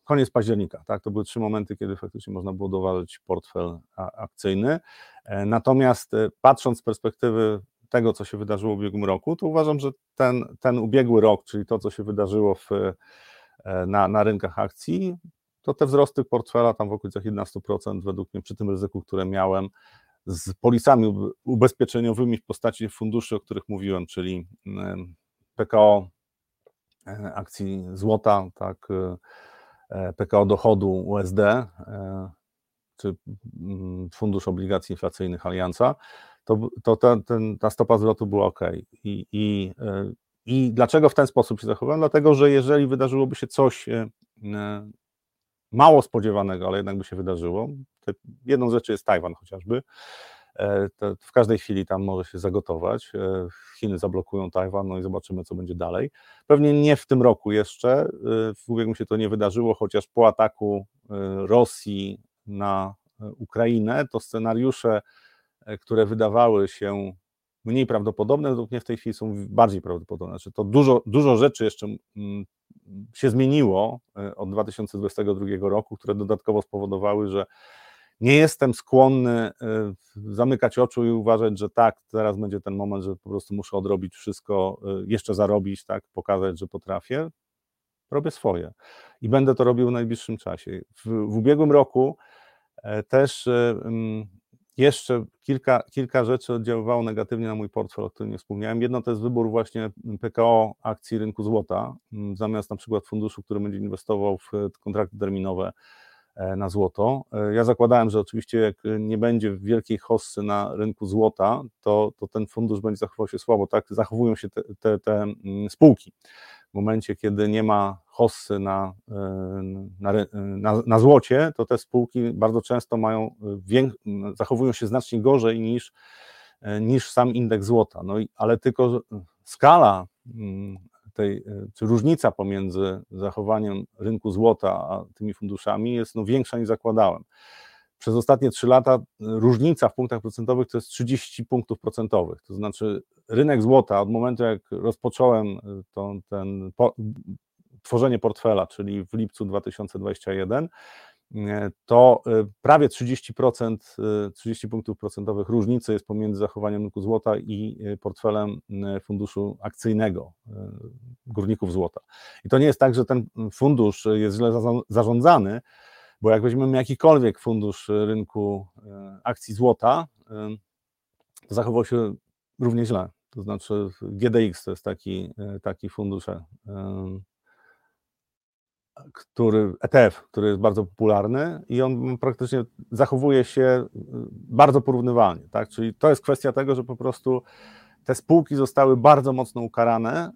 S2: koniec października, tak, to były trzy momenty, kiedy faktycznie można było doważyć portfel akcyjny, E, natomiast e, patrząc z perspektywy tego, co się wydarzyło w ubiegłym roku, to uważam, że ten, ten ubiegły rok, czyli to, co się wydarzyło w, e, na, na rynkach akcji, to te wzrosty portfela tam w okolicach 11% według mnie przy tym ryzyku, które miałem z polisami ubezpieczeniowymi w postaci funduszy, o których mówiłem, czyli PKO akcji złota, tak, PKO dochodu USD, czy mm, fundusz obligacji inflacyjnych Alianza, to, to ta, ten, ta stopa zwrotu była ok. I, i, e, I dlaczego w ten sposób się zachowałem? Dlatego, że jeżeli wydarzyłoby się coś e, e, mało spodziewanego, ale jednak by się wydarzyło, jedną z rzeczy jest Tajwan chociażby, to w każdej chwili tam może się zagotować. Chiny zablokują Tajwan, no i zobaczymy, co będzie dalej. Pewnie nie w tym roku jeszcze, w ubiegłym się to nie wydarzyło, chociaż po ataku Rosji na e, Ukrainę, to scenariusze, e, które wydawały się mniej prawdopodobne, według mnie w tej chwili są bardziej prawdopodobne. Znaczy to dużo, dużo rzeczy jeszcze mm, się zmieniło e, od 2022 roku, które dodatkowo spowodowały, że nie jestem skłonny zamykać oczu i uważać, że tak, teraz będzie ten moment, że po prostu muszę odrobić wszystko, jeszcze zarobić, tak, pokazać, że potrafię. Robię swoje i będę to robił w najbliższym czasie. W, w ubiegłym roku E, też e, mm, jeszcze kilka, kilka rzeczy oddziaływało negatywnie na mój portfel, o którym nie wspomniałem. Jedno to jest wybór właśnie PKO akcji rynku złota, mm, zamiast na przykład funduszu, który będzie inwestował w kontrakty terminowe e, na złoto. Ja zakładałem, że oczywiście jak nie będzie wielkiej hossy na rynku złota, to, to ten fundusz będzie zachował się słabo. Tak zachowują się te, te, te mm, spółki w momencie, kiedy nie ma hossy na, e, na, na, na, złocie, to te spółki bardzo często mają, zachowują się znacznie gorzej niż, e, niż sam indeks złota. No i, ale tylko skala mm, tej, e, czy różnica pomiędzy zachowaniem rynku złota a tymi funduszami jest no, większa niż zakładałem przez ostatnie 3 lata różnica w punktach procentowych to jest 30 punktów procentowych. To znaczy rynek złota od momentu jak rozpocząłem y, to, ten po, tworzenie portfela, czyli w lipcu 2021, y, to y, prawie 30%, 30 punktów procentowych różnicy jest pomiędzy zachowaniem rynku złota i portfelem funduszu akcyjnego górników złota. I to nie jest tak, że ten fundusz jest źle zarządzany, bo jak weźmiemy jakikolwiek fundusz rynku e, akcji złota, e, to zachował się równie źle. To znaczy GDX to jest taki, e, taki fundusz, który, ETF, który jest bardzo popularny i on praktycznie zachowuje się bardzo porównywalnie. Tak? Czyli to jest kwestia tego, że po prostu te spółki zostały bardzo mocno ukarane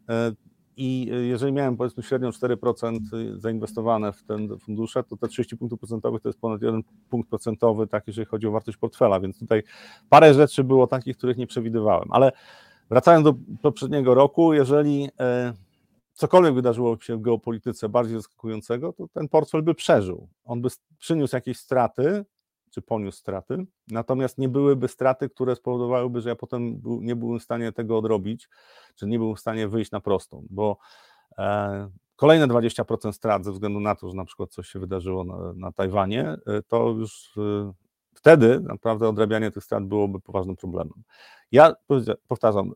S2: i y, jeżeli miałem powiedzmy średnią 4% zainwestowane w ten fundusze, to te 30 punktów procentowych to jest ponad 1 punkt procentowy, tak jeżeli chodzi o wartość portfela, więc tutaj parę rzeczy było takich, których nie przewidywałem. Ale wracając do poprzedniego roku, jeżeli cokolwiek wydarzyło się w geopolityce bardziej zaskakującego, to ten portfel by przeżył. On by przyniósł jakieś straty, czy poniósł straty, natomiast nie byłyby straty, które spowodowałyby, że ja potem nie byłem w stanie tego odrobić, czy nie byłem w stanie wyjść na prostą, bo e, kolejne 20% strat ze względu na to, że na przykład coś się wydarzyło na, na Tajwanie, to już wtedy naprawdę odrabianie tych strat byłoby poważnym problemem. Ja powtarzam,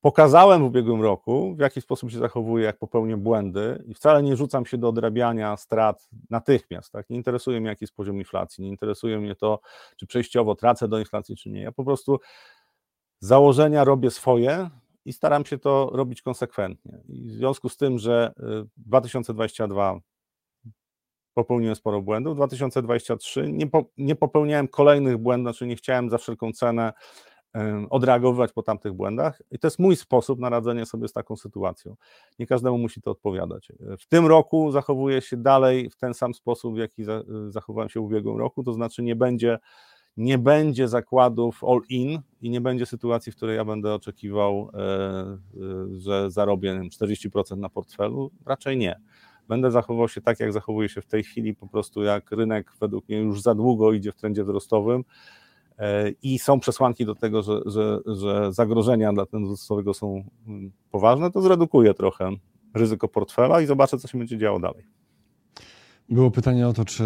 S2: Pokazałem w ubiegłym roku, w jaki sposób się zachowuję, jak popełnię błędy, i wcale nie rzucam się do odrabiania strat natychmiast. Tak? Nie interesuje mnie, jaki jest poziom inflacji, nie interesuje mnie to, czy przejściowo tracę do inflacji, czy nie. Ja po prostu założenia robię swoje i staram się to robić konsekwentnie. I w związku z tym, że 2022 y, popełniłem sporo błędów, 2023 nie, po, nie popełniałem kolejnych błędów, znaczy nie chciałem za wszelką cenę odreagowywać po tamtych błędach. I to jest mój sposób na radzenie sobie z taką sytuacją. Nie każdemu musi to odpowiadać. W tym roku zachowuję się dalej w ten sam sposób, w jaki zachowałem się w ubiegłym roku, to znaczy nie będzie, nie będzie zakładów all-in i nie będzie sytuacji, w której ja będę oczekiwał, e, e, że zarobię 40% na portfelu. Raczej nie. Będę zachowywał się tak, jak zachowuje się w tej chwili, po prostu jak rynek według mnie już za długo idzie w trendzie wzrostowym i są przesłanki do tego, że, że, że zagrożenia dla ten są mm, poważne, to zredukuje trochę ryzyko portfela i zobaczę, co się będzie działo dalej.
S1: Było pytanie o to, czy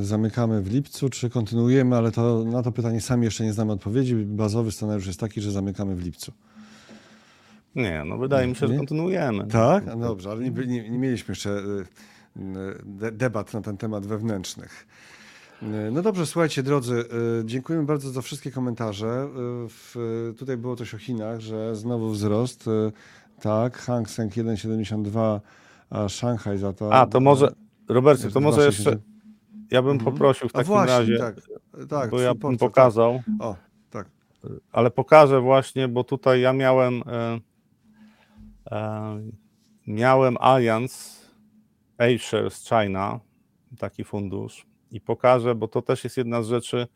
S1: zamykamy w lipcu, czy kontynuujemy, ale to, na to pytanie sami jeszcze nie znamy odpowiedzi. Bazowy scenariusz jest taki, że zamykamy w lipcu.
S2: Nie, no wydaje mi się, że kontynuujemy.
S1: Tak? No dobrze, ale nie, nie, nie mieliśmy jeszcze y, y, debat na ten temat wewnętrznych. No dobrze, słuchajcie drodzy, y, dziękujemy bardzo za wszystkie komentarze. Y, tutaj było coś o Chinach, że znowu wzrost. Tak, Hang Seng 1,72, a Szanghaj za to.
S2: A, to może, Robercie, to może jeszcze ja bym mhm. poprosił w takim właśnie, razie, tak, tak, bo ja bym pokazał. Tak. O, tak. Ale pokażę właśnie, bo tutaj ja miałem e, e, miałem Alliance A-Shares China, taki fundusz i pokażę, bo to też jest jedna z rzeczy,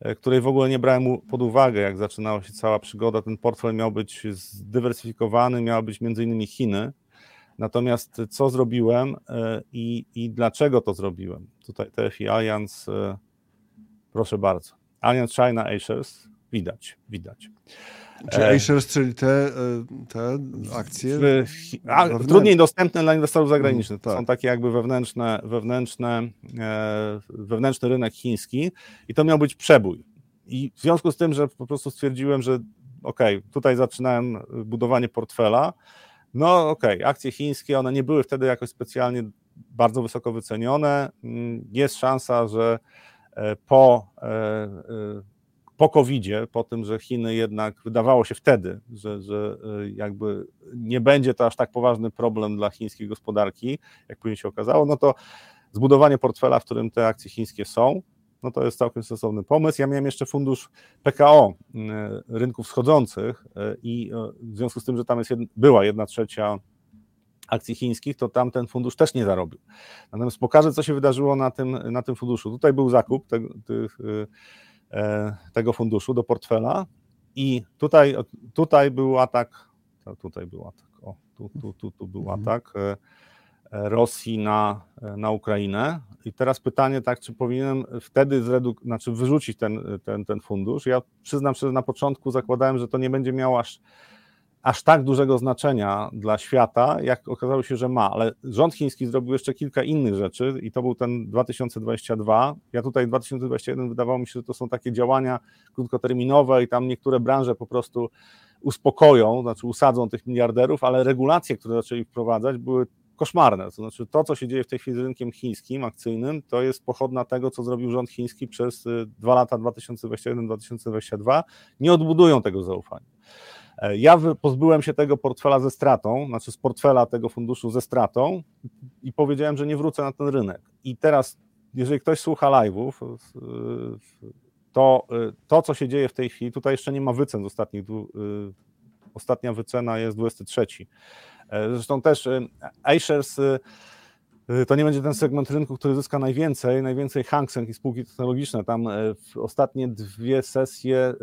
S2: e, której w ogóle nie brałem pod uwagę, jak zaczynała się cała przygoda. Ten portfel miał być zdywersyfikowany, miały być między innymi Chiny. Natomiast co zrobiłem e, i, i dlaczego to zrobiłem? Tutaj TFI Alliance, e, proszę bardzo. Alliance China A-Shares, widać, widać.
S1: Czy e, iShares, czyli te, e, te akcje? W,
S2: a, trudniej dostępne dla inwestorów zagranicznych. To mm, tak. są takie jakby wewnętrzne, wewnętrzne, e, wewnętrzny rynek chiński i to miał być przebój. I w związku z tym, że po prostu stwierdziłem, że ok, tutaj zaczynałem budowanie portfela, no ok, akcje chińskie, one nie były wtedy jakoś specjalnie bardzo wysoko wycenione. Mm, jest szansa, że po po covid po tym, że Chiny jednak wydawało się wtedy, że, że e, jakby nie będzie to aż tak poważny problem dla chińskiej gospodarki, jak później się okazało, no to zbudowanie portfela, w którym te akcje chińskie są, no to jest całkiem stosowny pomysł. Ja miałem jeszcze fundusz PKO e, rynków wschodzących e, i w związku z tym, że tam jest jedna, była jedna trzecia akcji chińskich, to tam ten fundusz też nie zarobił. Natomiast pokażę, co się wydarzyło na tym, na tym funduszu. Tutaj był zakup tych tego funduszu do portfela i tutaj, tutaj był atak, tutaj był atak, o, tu, tu, tu, tu był mhm. atak e, e, Rosji na, na Ukrainę i teraz pytanie tak, czy powinienem wtedy zreduk- znaczy wyrzucić ten, ten, ten fundusz. Ja przyznam że na początku zakładałem, że to nie będzie miało aż aż tak dużego znaczenia dla świata, jak okazało się, że ma. Ale rząd chiński zrobił jeszcze kilka innych rzeczy i to był ten 2022. Ja tutaj 2021 wydawało mi się, że to są takie działania krótkoterminowe i tam niektóre branże po prostu uspokoją, znaczy usadzą tych miliarderów, ale regulacje, które zaczęli wprowadzać, były koszmarne. To znaczy to, co się dzieje w tej chwili z rynkiem chińskim, akcyjnym, to jest pochodna tego, co zrobił rząd chiński przez y, dwa lata 2021-2022. Nie odbudują tego zaufania. E, ja pozbyłem się tego portfela ze stratą, znaczy z portfela tego funduszu ze stratą i powiedziałem, że nie wrócę na ten rynek. I teraz, jeżeli ktoś słucha live'ów, to to, co się dzieje w tej chwili, tutaj jeszcze nie ma wycen z ostatnich, ostatnia wycena jest 23. E, zresztą też iShares Y, to nie będzie ten segment rynku, który zyska najwięcej, najwięcej Hang Seng i spółki technologiczne. Tam e, w ostatnie dwie sesje, e,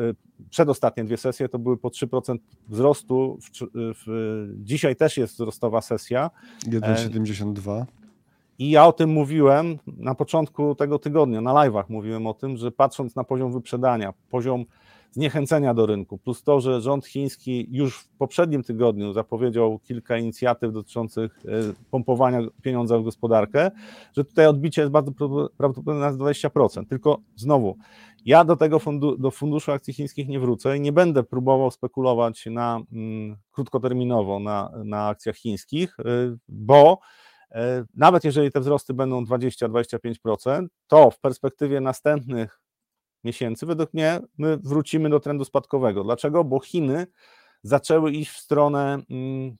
S2: przedostatnie dwie sesje to były po 3% wzrostu. W, dzisiaj też jest wzrostowa sesja.
S1: 1,72.
S2: I ja o tym mówiłem na początku tego tygodnia, na live'ach mówiłem o tym, że patrząc na poziom wyprzedania, poziom zniechęcenia do rynku, plus to, że rząd chiński już w poprzednim tygodniu zapowiedział kilka inicjatyw dotyczących e, pompowania pieniądza w gospodarkę, że tutaj odbicie jest bardzo prawdopodobne na 20%. Tylko znowu, ja do tego fundu, do funduszu akcji chińskich nie wrócę i nie będę próbował spekulować na mm, krótkoterminowo na, na akcjach chińskich, e, bo e, nawet jeżeli te wzrosty będą 20-25%, to w perspektywie następnych miesięcy, według mnie my wrócimy do trendu spadkowego. Dlaczego? Bo Chiny zaczęły iść w stronę mm,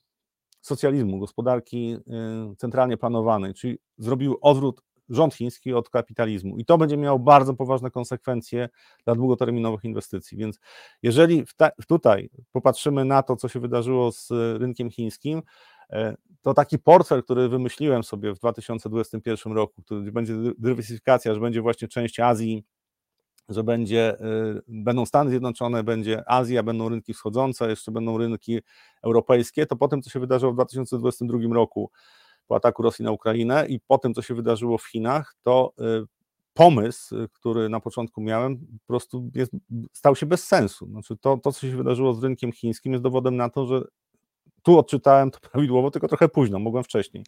S2: socjalizmu, gospodarki y, centralnie planowanej, czyli zrobił odwrót rząd chiński od kapitalizmu. I to będzie miało bardzo poważne konsekwencje dla długoterminowych inwestycji. Więc jeżeli tutaj popatrzymy na to, co się wydarzyło z rynkiem chińskim, e, to taki portfel, który wymyśliłem sobie w 2021 roku, który będzie dywersyfikacja, że będzie właśnie część Azji, że będzie, y, będą Stany Zjednoczone, będzie Azja, będą rynki wschodzące, jeszcze będą rynki europejskie, to po tym, co się wydarzyło w 2022 roku po ataku Rosji na Ukrainę i po tym, co się wydarzyło w Chinach, to y, pomysł, który na początku miałem, po prostu jest, stał się bez sensu. Znaczy to, to, co się wydarzyło z rynkiem chińskim, jest dowodem na to, że tu odczytałem to *laughs* prawidłowo, tylko trochę późno, mogłem wcześniej.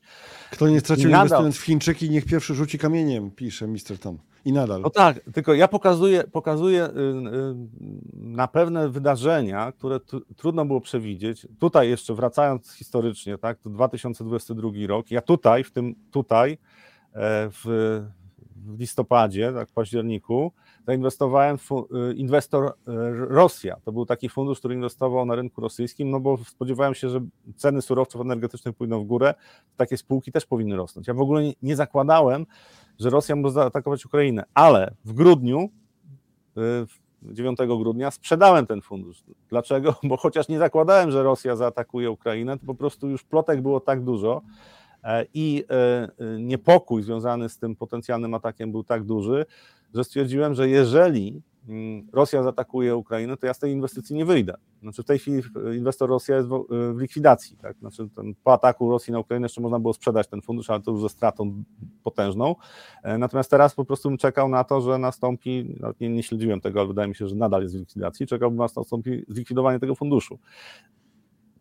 S1: Kto nie stracił nadal... inwestując w Chińczyki, niech pierwszy rzuci kamieniem, pisze Mr. Tom. I nadal.
S2: No tak, tylko ja pokazuję, pokazuję y, y, na pewne wydarzenia, które trudno było przewidzieć. Tutaj jeszcze wracając historycznie, tak, to 2022 rok. Ja tutaj, w tym tutaj, e, w, w listopadzie, tak, w październiku, zainwestowałem y, inwestor Rosja. To był taki fundusz, który inwestował na rynku rosyjskim, no bo spodziewałem się, że ceny surowców energetycznych pójdą w górę, takie spółki też powinny rosnąć. Ja w ogóle nie, nie zakładałem, że Rosja może zaatakować Ukrainę, ale w grudniu, 9 y, grudnia, sprzedałem ten fundusz. Dlaczego? *laughs* Bo chociaż nie zakładałem, że Rosja zaatakuje Ukrainę, to po prostu już plotek było tak dużo e, i e, e, niepokój związany z tym potencjalnym atakiem był tak duży, że stwierdziłem, że jeżeli mm, Rosja zaatakuje Ukrainę, to ja z tej inwestycji nie wyjdę. Znaczy w tej chwili inwestor Rosja jest w, likwidacji. Tak? Znaczy ten, po ataku Rosji na Ukrainę jeszcze można było sprzedać ten fundusz, ale to już ze stratą potężną. E, natomiast teraz po prostu bym czekał na to, że nastąpi, nie, nie śledziłem tego, ale wydaje mi się, że nadal jest w likwidacji, czekałbym na nastąpi zlikwidowanie tego funduszu.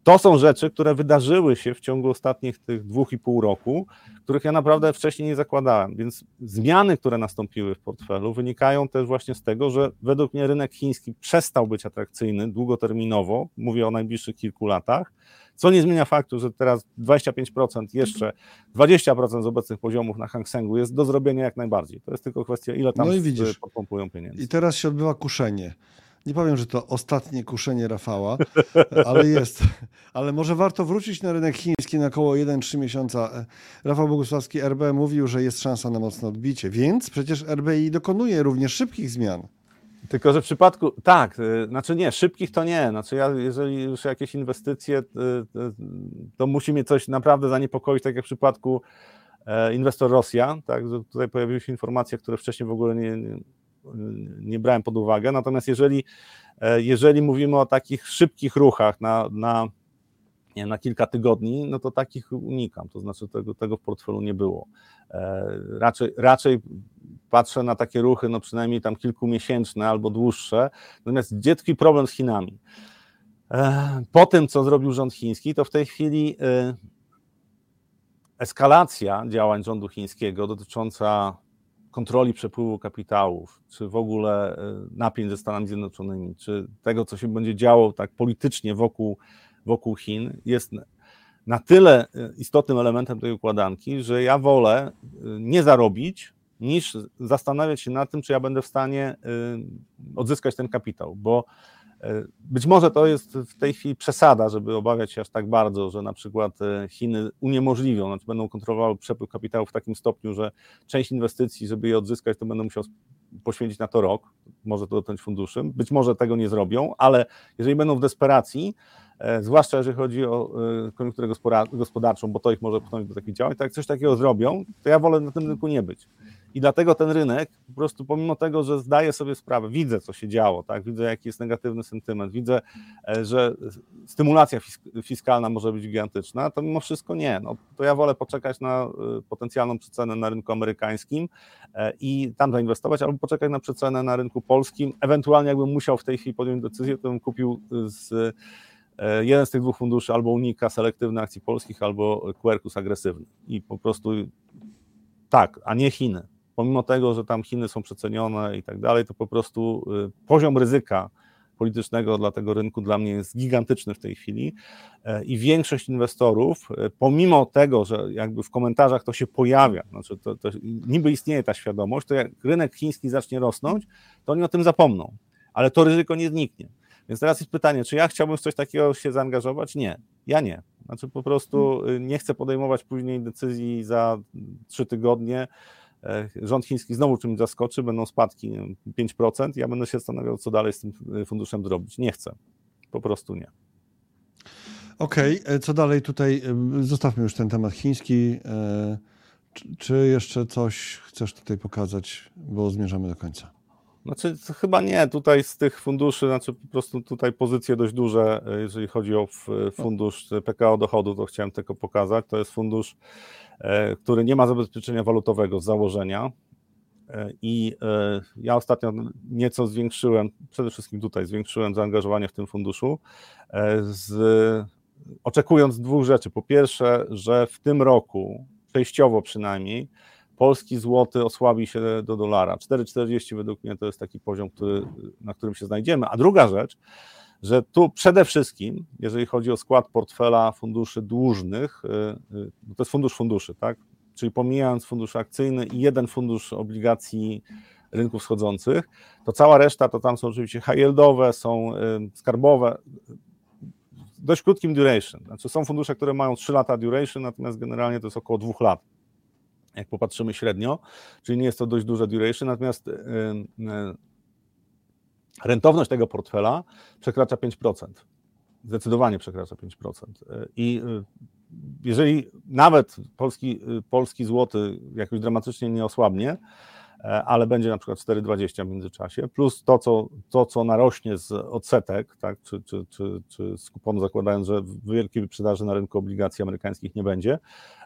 S2: To są rzeczy, które wydarzyły się w ciągu ostatnich tych dwóch i pół roku, których ja naprawdę wcześniej nie zakładałem. Więc zmiany, które nastąpiły w portfelu, wynikają też właśnie z tego, że według mnie rynek chiński przestał być atrakcyjny długoterminowo, mówię o najbliższych kilku latach, co nie zmienia faktu, że teraz 25%, jeszcze 20% z obecnych poziomów na Hang Sengu jest do zrobienia jak najbardziej. To jest tylko kwestia, ile tam no i widzisz, podpompują pieniędzy.
S1: I teraz się odbywa kuszenie. Nie powiem, że to ostatnie kuszenie Rafała, ale jest. Ale może warto wrócić na rynek chiński na około 1-3 miesiąca. Rafał Bogusławski, RB mówił, że jest szansa na mocne odbicie, więc przecież RBI dokonuje również szybkich zmian.
S2: Tylko, że w przypadku, tak, y, znaczy nie, szybkich to nie. Znaczy ja, jeżeli już jakieś inwestycje, y, to musi mnie coś naprawdę zaniepokoić, tak jak w przypadku e, inwestor Rosja, tak, tutaj pojawiły się informacje, które wcześniej w ogóle nie, nie, nie brałem pod uwagę. Natomiast jeżeli, e, jeżeli mówimy o takich szybkich ruchach na, na, nie, na kilka tygodni, no to takich unikam, to znaczy tego, tego w portfelu nie było. E, raczej, raczej patrzę na takie ruchy, no przynajmniej tam kilkumiesięczne albo dłuższe. Natomiast gdzie tkwi problem z Chinami? E, po tym, co zrobił rząd chiński, to w tej chwili eskalacja działań rządu chińskiego dotycząca kontroli przepływu kapitałów, czy w ogóle e, napięć ze Stanami Zjednoczonymi, czy tego, co się będzie działo tak politycznie wokół, wokół Chin, jest na tyle e, istotnym elementem tej układanki, że ja wolę e, nie zarobić, niż zastanawiać się nad tym, czy ja będę w stanie odzyskać ten kapitał, bo być może to jest w tej chwili przesada, żeby obawiać się aż tak bardzo, że na przykład e, Chiny uniemożliwią, znaczy będą kontrolowały przepływ kapitału w takim stopniu, że część inwestycji, żeby je odzyskać, to będą musiał poświęcić na to rok, może to dotknąć funduszy. Być może tego nie zrobią, ale jeżeli będą w desperacji, e, zwłaszcza jeżeli chodzi o koniunkturę gospodarczą, bo to ich może pchnąć do takich działań, to jak coś takiego zrobią, to ja wolę na tym rynku nie być. I dlatego ten rynek, po prostu pomimo tego, że zdaję sobie sprawę, widzę, co się działo, tak? widzę, jaki jest negatywny sentyment, widzę, e, że stymulacja fiskalna może być gigantyczna, to mimo wszystko nie. No, to ja wolę poczekać na e, potencjalną przecenę na rynku amerykańskim e, i tam zainwestować, albo poczekać na przecenę na rynku polskim. Ewentualnie, jakbym musiał w tej chwili podjąć decyzję, to bym kupił z jeden z tych dwóch funduszy, albo Unika selektywny akcji polskich, albo Quercus agresywny. I po prostu tak, a nie Chiny pomimo tego, że tam Chiny są przecenione i tak dalej, to po prostu y, poziom ryzyka politycznego dla tego rynku dla mnie jest gigantyczny w tej chwili e, i większość inwestorów, e, pomimo tego, że jakby w komentarzach to się pojawia, znaczy to, to niby istnieje ta świadomość, to jak rynek chiński zacznie rosnąć, to oni o tym zapomną, ale to ryzyko nie zniknie. Więc teraz jest pytanie, czy ja chciałbym w coś takiego się zaangażować? Nie, ja nie. Znaczy po prostu y, nie chcę podejmować później decyzji za trzy tygodnie, rząd chiński znowu czymś zaskoczy, będą spadki 5%, ja będę się zastanawiał, co dalej z tym e, funduszem zrobić. Nie chcę. Po prostu nie.
S1: Okej, okay. E, co dalej tutaj? Zostawmy już ten temat chiński. Czy jeszcze coś chcesz tutaj pokazać, bo zmierzamy do końca?
S2: Znaczy, chyba nie. Tutaj z tych funduszy, znaczy po prostu tutaj pozycje dość duże, jeżeli chodzi o fundusz PKO dochodu, to chciałem tylko pokazać. To jest fundusz który nie ma zabezpieczenia walutowego z założenia. I ja ostatnio nieco zwiększyłem, przede wszystkim tutaj zwiększyłem zaangażowanie w tym funduszu, z, oczekując dwóch rzeczy. Po pierwsze, że w tym roku, przejściowo przynajmniej, polski złoty osłabi się do dolara. 4,40 według mnie to jest taki poziom, który, na którym się znajdziemy. A druga rzecz, że tu przede wszystkim, jeżeli chodzi o skład portfela funduszy dłużnych, y, y, to jest fundusz funduszy, tak? Czyli pomijając fundusz akcyjny i jeden fundusz obligacji rynków wschodzących, to cała reszta to tam są oczywiście high yieldowe, są y, skarbowe, dość krótkim duration. Znaczy są fundusze, które mają 3 lata duration, natomiast generalnie to jest około 2 lat, jak popatrzymy średnio, czyli nie jest to dość duże duration, natomiast rentowność tego portfela przekracza 5%. Zdecydowanie przekracza 5%. I y, jeżeli nawet polski, polski złoty jakoś dramatycznie nie osłabnie, e, ale będzie na przykład 4,20 w międzyczasie, plus to, co, to, co narośnie z odsetek, tak, czy, czy, czy, czy z kuponu, zakładając, że wielkiej wyprzedaży na rynku obligacji amerykańskich nie będzie,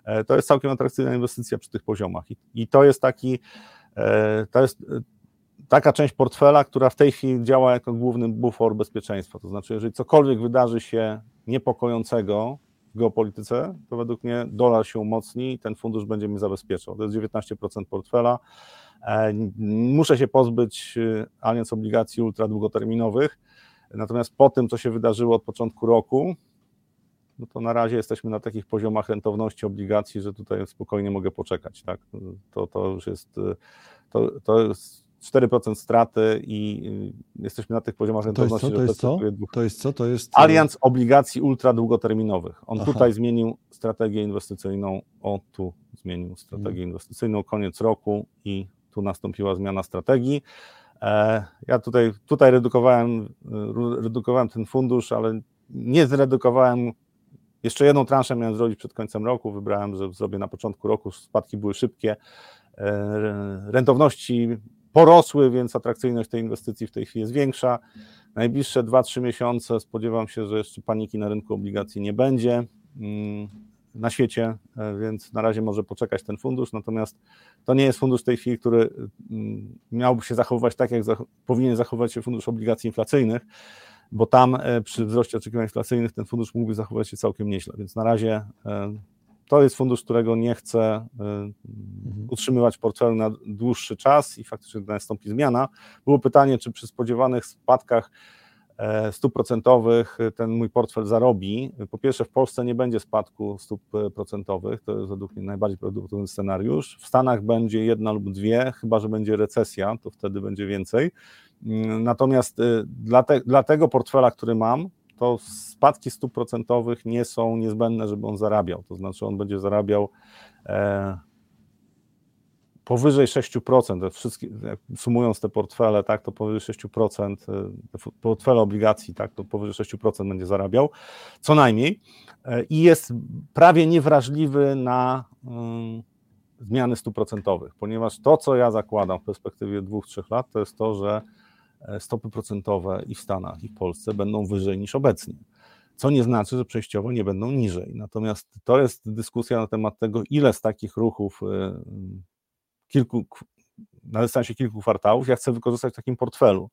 S2: e, to jest całkiem atrakcyjna inwestycja przy tych poziomach. I, i to jest taki, e, to jest taka część portfela, która w tej chwili działa jako główny bufor bezpieczeństwa. To znaczy, jeżeli cokolwiek wydarzy się niepokojącego w geopolityce, to według mnie dolar się umocni i ten fundusz będzie mi zabezpieczał. To jest 19% portfela. E, muszę się pozbyć e, alianc obligacji ultra długoterminowych. Natomiast po tym, co się wydarzyło od początku roku, no to na razie jesteśmy na takich poziomach rentowności obligacji, że tutaj spokojnie mogę poczekać. Tak? To, to już jest, e, to, to jest 4% straty i y, jesteśmy na tych poziomach rentowności.
S1: To jest co? To jest co? To jest co? To jest...
S2: Alianc obligacji ultra długoterminowych. On Aha. tutaj zmienił strategię inwestycyjną, o tu zmienił strategię hmm. inwestycyjną, koniec roku i tu nastąpiła zmiana strategii. E, ja tutaj, tutaj redukowałem, y, redukowałem ten fundusz, ale nie zredukowałem jeszcze jedną transzę miałem zrobić przed końcem roku. Wybrałem, że zrobię na początku roku. Spadki były szybkie. E, rentowności porosły, więc atrakcyjność tej inwestycji w tej chwili jest większa. Najbliższe 2-3 miesiące spodziewam się, że jeszcze paniki na rynku obligacji nie będzie mm, na świecie, e, więc na razie może poczekać ten fundusz, natomiast to nie jest fundusz w tej chwili, który mm, miałby się zachowywać tak, jak powinien zachowywać się fundusz obligacji inflacyjnych, bo tam e, przy wzroście oczekiwań inflacyjnych ten fundusz mógłby zachowywać się całkiem nieźle, więc na razie e, to jest fundusz, którego nie chcę mhm. utrzymywać w portfelu na dłuższy czas i faktycznie nastąpi zmiana. Było pytanie, czy przy spodziewanych spadkach stóp procentowych ten mój portfel zarobi. Po pierwsze, w Polsce nie będzie spadku stóp procentowych, to jest według mnie najbardziej prawdopodobny scenariusz. W Stanach będzie jedna lub dwie, chyba że będzie recesja, to wtedy będzie więcej. Mm, natomiast dla, te, dla tego portfela, który mam, to spadki stóp procentowych nie są niezbędne, żeby on zarabiał. To znaczy, on będzie zarabiał e, powyżej 6%, wszystkie, sumując te portfele, tak, to powyżej 6%, e, te portfele obligacji, tak, to powyżej 6% będzie zarabiał, co najmniej, e, i jest prawie niewrażliwy na, mm, zmiany stóp procentowych, ponieważ to, co ja zakładam w perspektywie dwóch, trzech lat, to jest to, że e, stopy procentowe i w Stanach, i w Polsce będą wyżej niż obecnie. Co nie znaczy, że przejściowo nie będą niżej. Natomiast to jest dyskusja na temat tego, ile z takich ruchów kilku, na dystansie kilku kwartałów ja chcę wykorzystać w takim portfelu.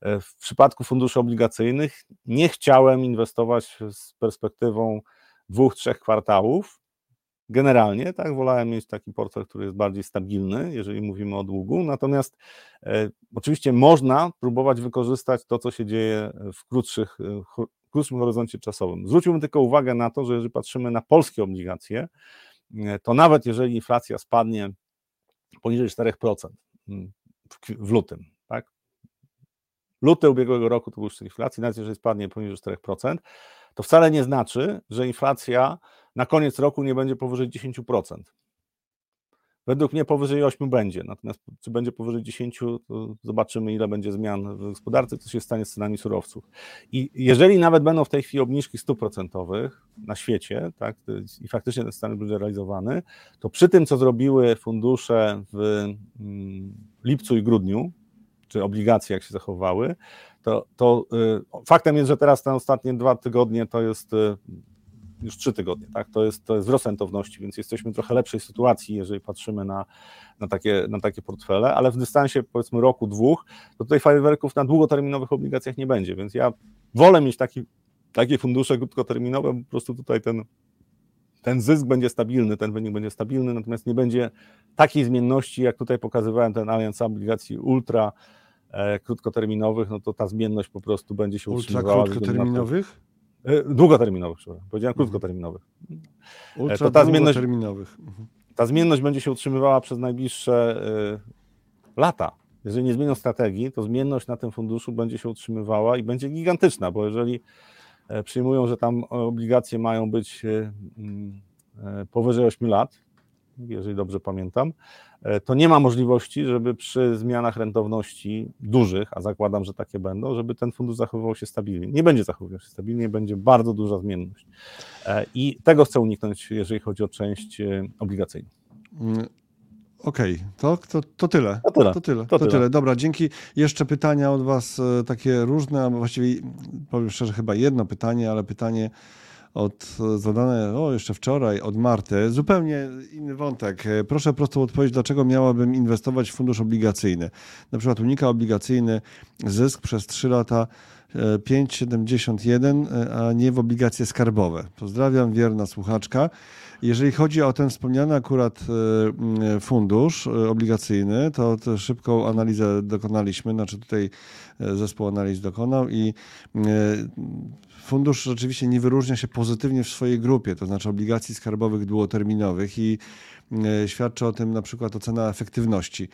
S2: E, w przypadku funduszy obligacyjnych nie chciałem inwestować z perspektywą dwóch, trzech kwartałów. Generalnie, tak, wolałem mieć taki portfel, który jest bardziej stabilny, jeżeli mówimy o długu. Natomiast e, oczywiście można próbować wykorzystać to, co się dzieje w krótszych, e, w krótszym horyzoncie czasowym. Zwróćmy tylko uwagę na to, że jeżeli patrzymy na polskie obligacje, e, to nawet jeżeli inflacja spadnie poniżej 4% mm, w, lutym, tak? Luty ubiegłego roku to był szczyt inflacji, nawet jeżeli spadnie poniżej 4%, to wcale nie znaczy, że inflacja na koniec roku nie będzie powyżej 10%. Według mnie powyżej 8 będzie, natomiast czy będzie powyżej 10, to zobaczymy, ile będzie zmian w gospodarce, co się stanie z cenami surowców. I jeżeli nawet będą w tej chwili obniżki stóp procentowych na świecie, tak, i faktycznie ten stan będzie realizowany, to przy tym, co zrobiły fundusze w mm, lipcu i grudniu, czy obligacje, jak się zachowały, to, to y, faktem jest, że teraz te ostatnie dwa tygodnie to jest y, już trzy tygodnie, tak? To jest, to jest wzrost rentowności, więc jesteśmy w trochę lepszej sytuacji, jeżeli patrzymy na, na, takie, na takie portfele, ale w dystansie powiedzmy roku, dwóch, to tutaj fajerwerków na długoterminowych obligacjach nie będzie, więc ja wolę mieć taki, takie fundusze krótkoterminowe, bo po prostu tutaj ten, ten zysk będzie stabilny, ten wynik będzie stabilny, natomiast nie będzie takiej zmienności, jak tutaj pokazywałem ten alianс obligacji ultra e, krótkoterminowych, no to ta zmienność po prostu będzie się
S1: Ultra
S2: utrzymywała.
S1: krótkoterminowych?
S2: E, długoterminowych, przepraszam. Powiedziałem
S1: Mhm.
S2: krótkoterminowych.
S1: Ultra
S2: to ta zmienność-
S1: długoterminowych. Mhm.
S2: Ta zmienność będzie się utrzymywała przez najbliższe y, lata. Jeżeli nie zmienią strategii, to zmienność na tym funduszu będzie się utrzymywała i będzie gigantyczna, bo jeżeli e, przyjmują, że tam obligacje mają być mm, e, powyżej 8 lat, jeżeli dobrze pamiętam, e, to nie ma możliwości, żeby przy zmianach rentowności dużych, a zakładam, że takie będą, żeby ten fundusz zachowywał się stabilnie. Nie będzie zachowywał się stabilnie, będzie bardzo duża zmienność. E, I tego chcę uniknąć, jeżeli chodzi o część e, obligacyjną.
S1: Mm, Okej, to, to, to tyle.
S2: To tyle.
S1: To tyle.
S2: To
S1: To
S2: tyle.
S1: tyle. Dobra, dzięki. Jeszcze pytania od Was takie różne, a właściwie powiem szczerze, chyba jedno pytanie, ale pytanie od e, zadane o, jeszcze wczoraj od Marty. Zupełnie inny wątek. E, Proszę prostą odpowiedź, dlaczego miałabym inwestować w fundusz obligacyjny? Na przykład unika obligacyjny zysk przez 3 lata e, 5,71, e, a nie w obligacje skarbowe. Pozdrawiam, wierna słuchaczka. Jeżeli chodzi o ten wspomniany akurat fundusz obligacyjny, to, szybką analizę dokonaliśmy, znaczy tutaj zespół analiz dokonał i fundusz rzeczywiście nie wyróżnia się pozytywnie w swojej grupie, to znaczy obligacji skarbowych długoterminowych i e, świadczy o tym na przykład ocena efektywności,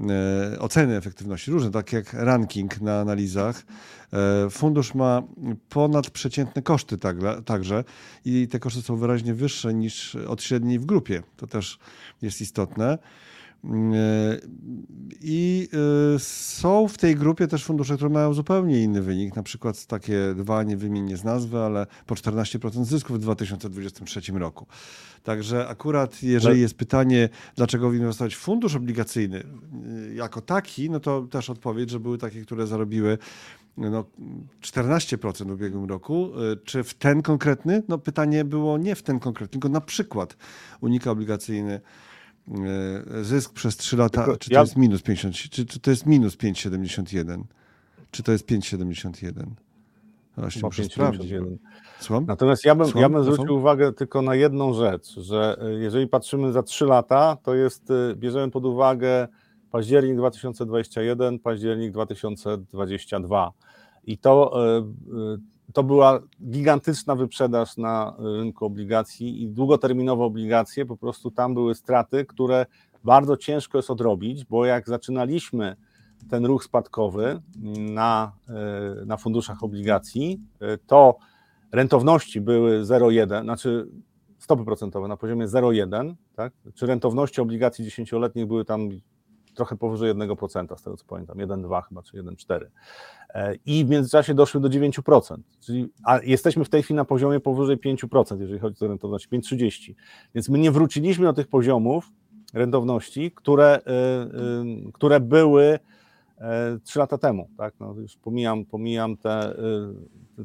S1: e, oceny efektywności, różne, tak jak ranking na analizach. E, Fundusz ma ponadprzeciętne koszty także i te koszty są wyraźnie wyższe niż od średniej w grupie. To też jest istotne. E, I e, są w tej grupie też fundusze, które mają zupełnie inny wynik, na przykład takie dwa, nie wymienię z nazwy, ale po 14% zysków w 2023 roku. Także akurat jeżeli jest pytanie, dlaczego inwestować w fundusz obligacyjny y, jako taki, no to też odpowiedź, że były takie, które zarobiły no, 14% w ubiegłym roku. Czy w ten konkretny? No pytanie było nie w ten konkretny, tylko na przykład unika obligacyjny zysk przez 3 lata,
S2: Tylko
S1: czy to
S2: ja-
S1: jest minus 50, czy, czy to jest minus 5,71? Czy to jest 5,71? Właśnie
S2: Chyba
S1: muszę
S2: 5,71.
S1: sprawdzić. Słucham?
S2: Natomiast ja bym,
S1: Słucham,
S2: ja bym
S1: Rafał?
S2: zwrócił uwagę tylko na jedną rzecz, że y, jeżeli patrzymy za 3 lata, to jest, y, bierzemy pod uwagę październik 2021, październik 2022. I to, to była gigantyczna wyprzedaż na rynku obligacji i długoterminowe obligacje, po prostu tam były straty, które bardzo ciężko jest odrobić, bo jak zaczynaliśmy ten ruch spadkowy na, y, na funduszach obligacji, y, to rentowności były 0,1, znaczy stopy procentowe na poziomie 0,1, tak? czy rentowności obligacji dziesięcioletnich były tam trochę powyżej 1%, z tego co pamiętam, 1,2 chyba, czy 1,4. E, I w międzyczasie doszły do 9%, czyli, a jesteśmy w tej chwili na poziomie powyżej 5%, jeżeli chodzi o rentowność, 5,30. Więc my nie wróciliśmy do tych poziomów rentowności, które, y, y, które były 3 lata temu. Tak? No, już pomijam, pomijam te,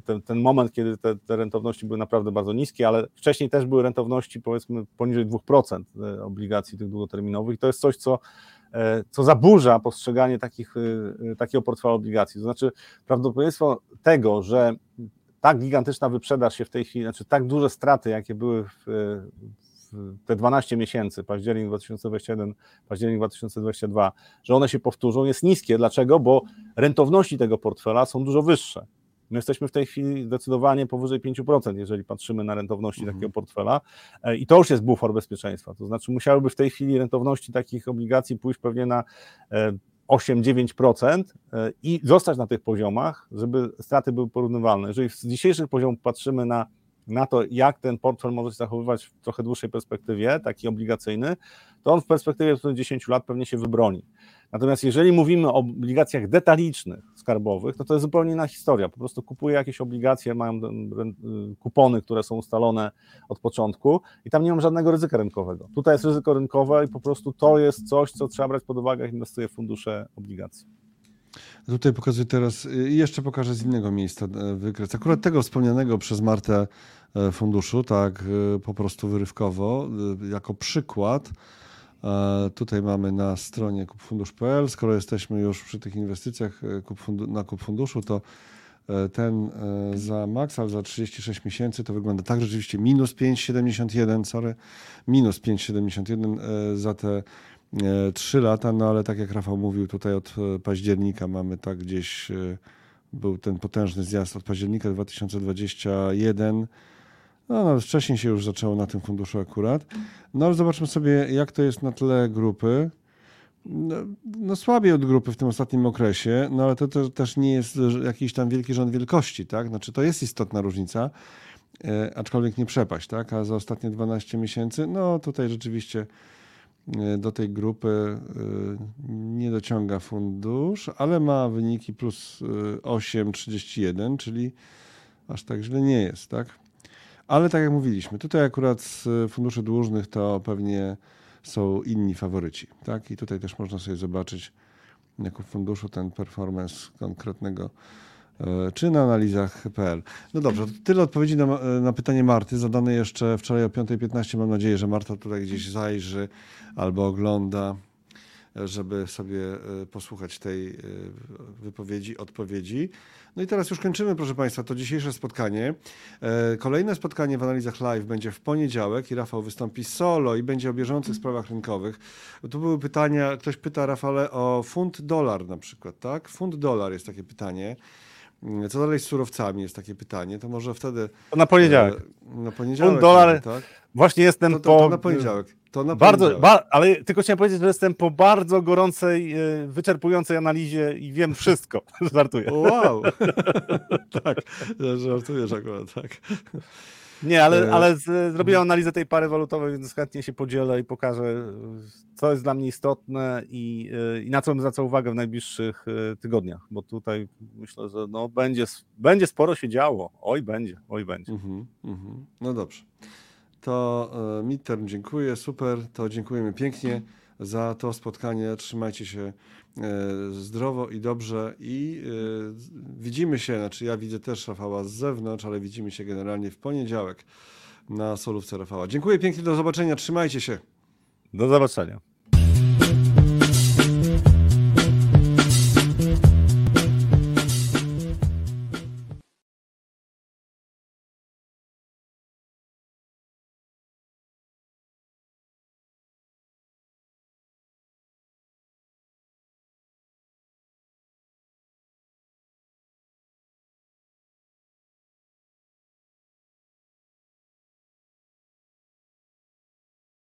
S2: ten, ten moment, kiedy te, te rentowności były naprawdę bardzo niskie, ale wcześniej też były rentowności powiedzmy poniżej 2% obligacji tych długoterminowych. I to jest coś, co co zaburza postrzeganie takich, takiego portfela obligacji. To znaczy, prawdopodobieństwo tego, że tak gigantyczna wyprzedaż się w tej chwili, znaczy tak duże straty, jakie były w, w te 12 miesięcy, październik 2021, październik 2022, że one się powtórzą, jest niskie. Dlaczego? Bo rentowności tego portfela są dużo wyższe. My jesteśmy w tej chwili zdecydowanie powyżej 5%, jeżeli patrzymy na rentowności mhm. takiego portfela e, i to już jest bufor bezpieczeństwa. To znaczy musiałyby w tej chwili rentowności takich obligacji pójść pewnie na e, 8-9% e, i zostać na tych poziomach, żeby straty były porównywalne. Jeżeli z dzisiejszych poziomów patrzymy na, na to, jak ten portfel może się zachowywać w trochę dłuższej perspektywie, taki obligacyjny, to on w perspektywie 10 lat pewnie się wybroni. Natomiast jeżeli mówimy o obligacjach detalicznych, skarbowych, no to jest zupełnie inna historia. Po prostu kupuję jakieś obligacje, mają y, kupony, które są ustalone od początku i tam nie mam żadnego ryzyka rynkowego. Tutaj jest ryzyko rynkowe i po prostu to jest coś, co trzeba brać pod uwagę, jak inwestuję w fundusze obligacji.
S1: Tutaj pokazuję teraz y, jeszcze pokażę z innego miejsca e, wykres. Akurat tego wspomnianego przez Martę funduszu, tak po prostu wyrywkowo, jako przykład Tutaj mamy na stronie kupfundusz.pl. Skoro jesteśmy już przy tych inwestycjach e, na kup funduszu, to e, ten e, za Maxal za 36 miesięcy to wygląda tak rzeczywiście minus 5,71, sorry, minus 5,71 za te 3 lata, no ale tak jak Rafał mówił, tutaj od października mamy tak gdzieś, był ten potężny zjazd od października 2021 no, nawet wcześniej się już zaczęło na tym funduszu akurat. No ale zobaczmy sobie, jak to jest na tle grupy. No, no słabiej od grupy w tym ostatnim okresie, no ale to, to też nie jest jakiś tam wielki rząd wielkości, tak? Znaczy to jest istotna różnica, e, aczkolwiek nie przepaść, tak? A za ostatnie 12 miesięcy, no tutaj rzeczywiście e, do tej grupy e, nie dociąga fundusz, ale ma wyniki plus 8,31, czyli aż tak źle nie jest, tak? Ale tak jak mówiliśmy, tutaj akurat z funduszy dłużnych to pewnie są inni faworyci. Tak? I tutaj też można sobie zobaczyć jako funduszu ten performance konkretnego e, czy na analizach.pl. No dobrze, tyle odpowiedzi na, na, pytanie Marty, zadane jeszcze wczoraj o 5.15. Mam nadzieję, że Marta tutaj gdzieś zajrzy albo ogląda żeby sobie e, posłuchać tej e, wypowiedzi, odpowiedzi. No i teraz już kończymy, proszę Państwa, to dzisiejsze spotkanie. E, kolejne spotkanie w analizach live będzie w poniedziałek i Rafał wystąpi solo i będzie o bieżących sprawach rynkowych. Tu były pytania, ktoś pyta Rafale o funt dolar na przykład, tak? Funt dolar jest takie pytanie. Co dalej z surowcami jest takie pytanie, to może wtedy...
S2: To na poniedziałek.
S1: Na poniedziałek.
S2: Dolar, tak? Właśnie jestem
S1: to,
S2: to,
S1: to, to na poniedziałek. To na
S2: bardzo, ba, ale tylko chciałem powiedzieć, że jestem po bardzo gorącej, e, wyczerpującej analizie i wiem wszystko. *laughs* Żartuję.
S1: Wow. *laughs* tak, żartujesz akurat, tak.
S2: Nie, ale, e, ale zrobiłem analizę tej pary walutowej, więc chętnie się podzielę i pokażę, co jest dla mnie istotne i, e, i na co bym zwracał uwagę w najbliższych tygodniach, bo tutaj myślę, że no będzie, będzie sporo się działo. Oj, będzie, oj, będzie.
S1: Mm -hmm, No dobrze. To e, midterm dziękuję, super, to dziękujemy pięknie za to spotkanie. Trzymajcie się e, zdrowo i dobrze i e, widzimy się, znaczy ja widzę też Rafała z zewnątrz, ale widzimy się generalnie w poniedziałek na solówce Rafała. Dziękuję pięknie, do zobaczenia, trzymajcie się.
S2: Do zobaczenia.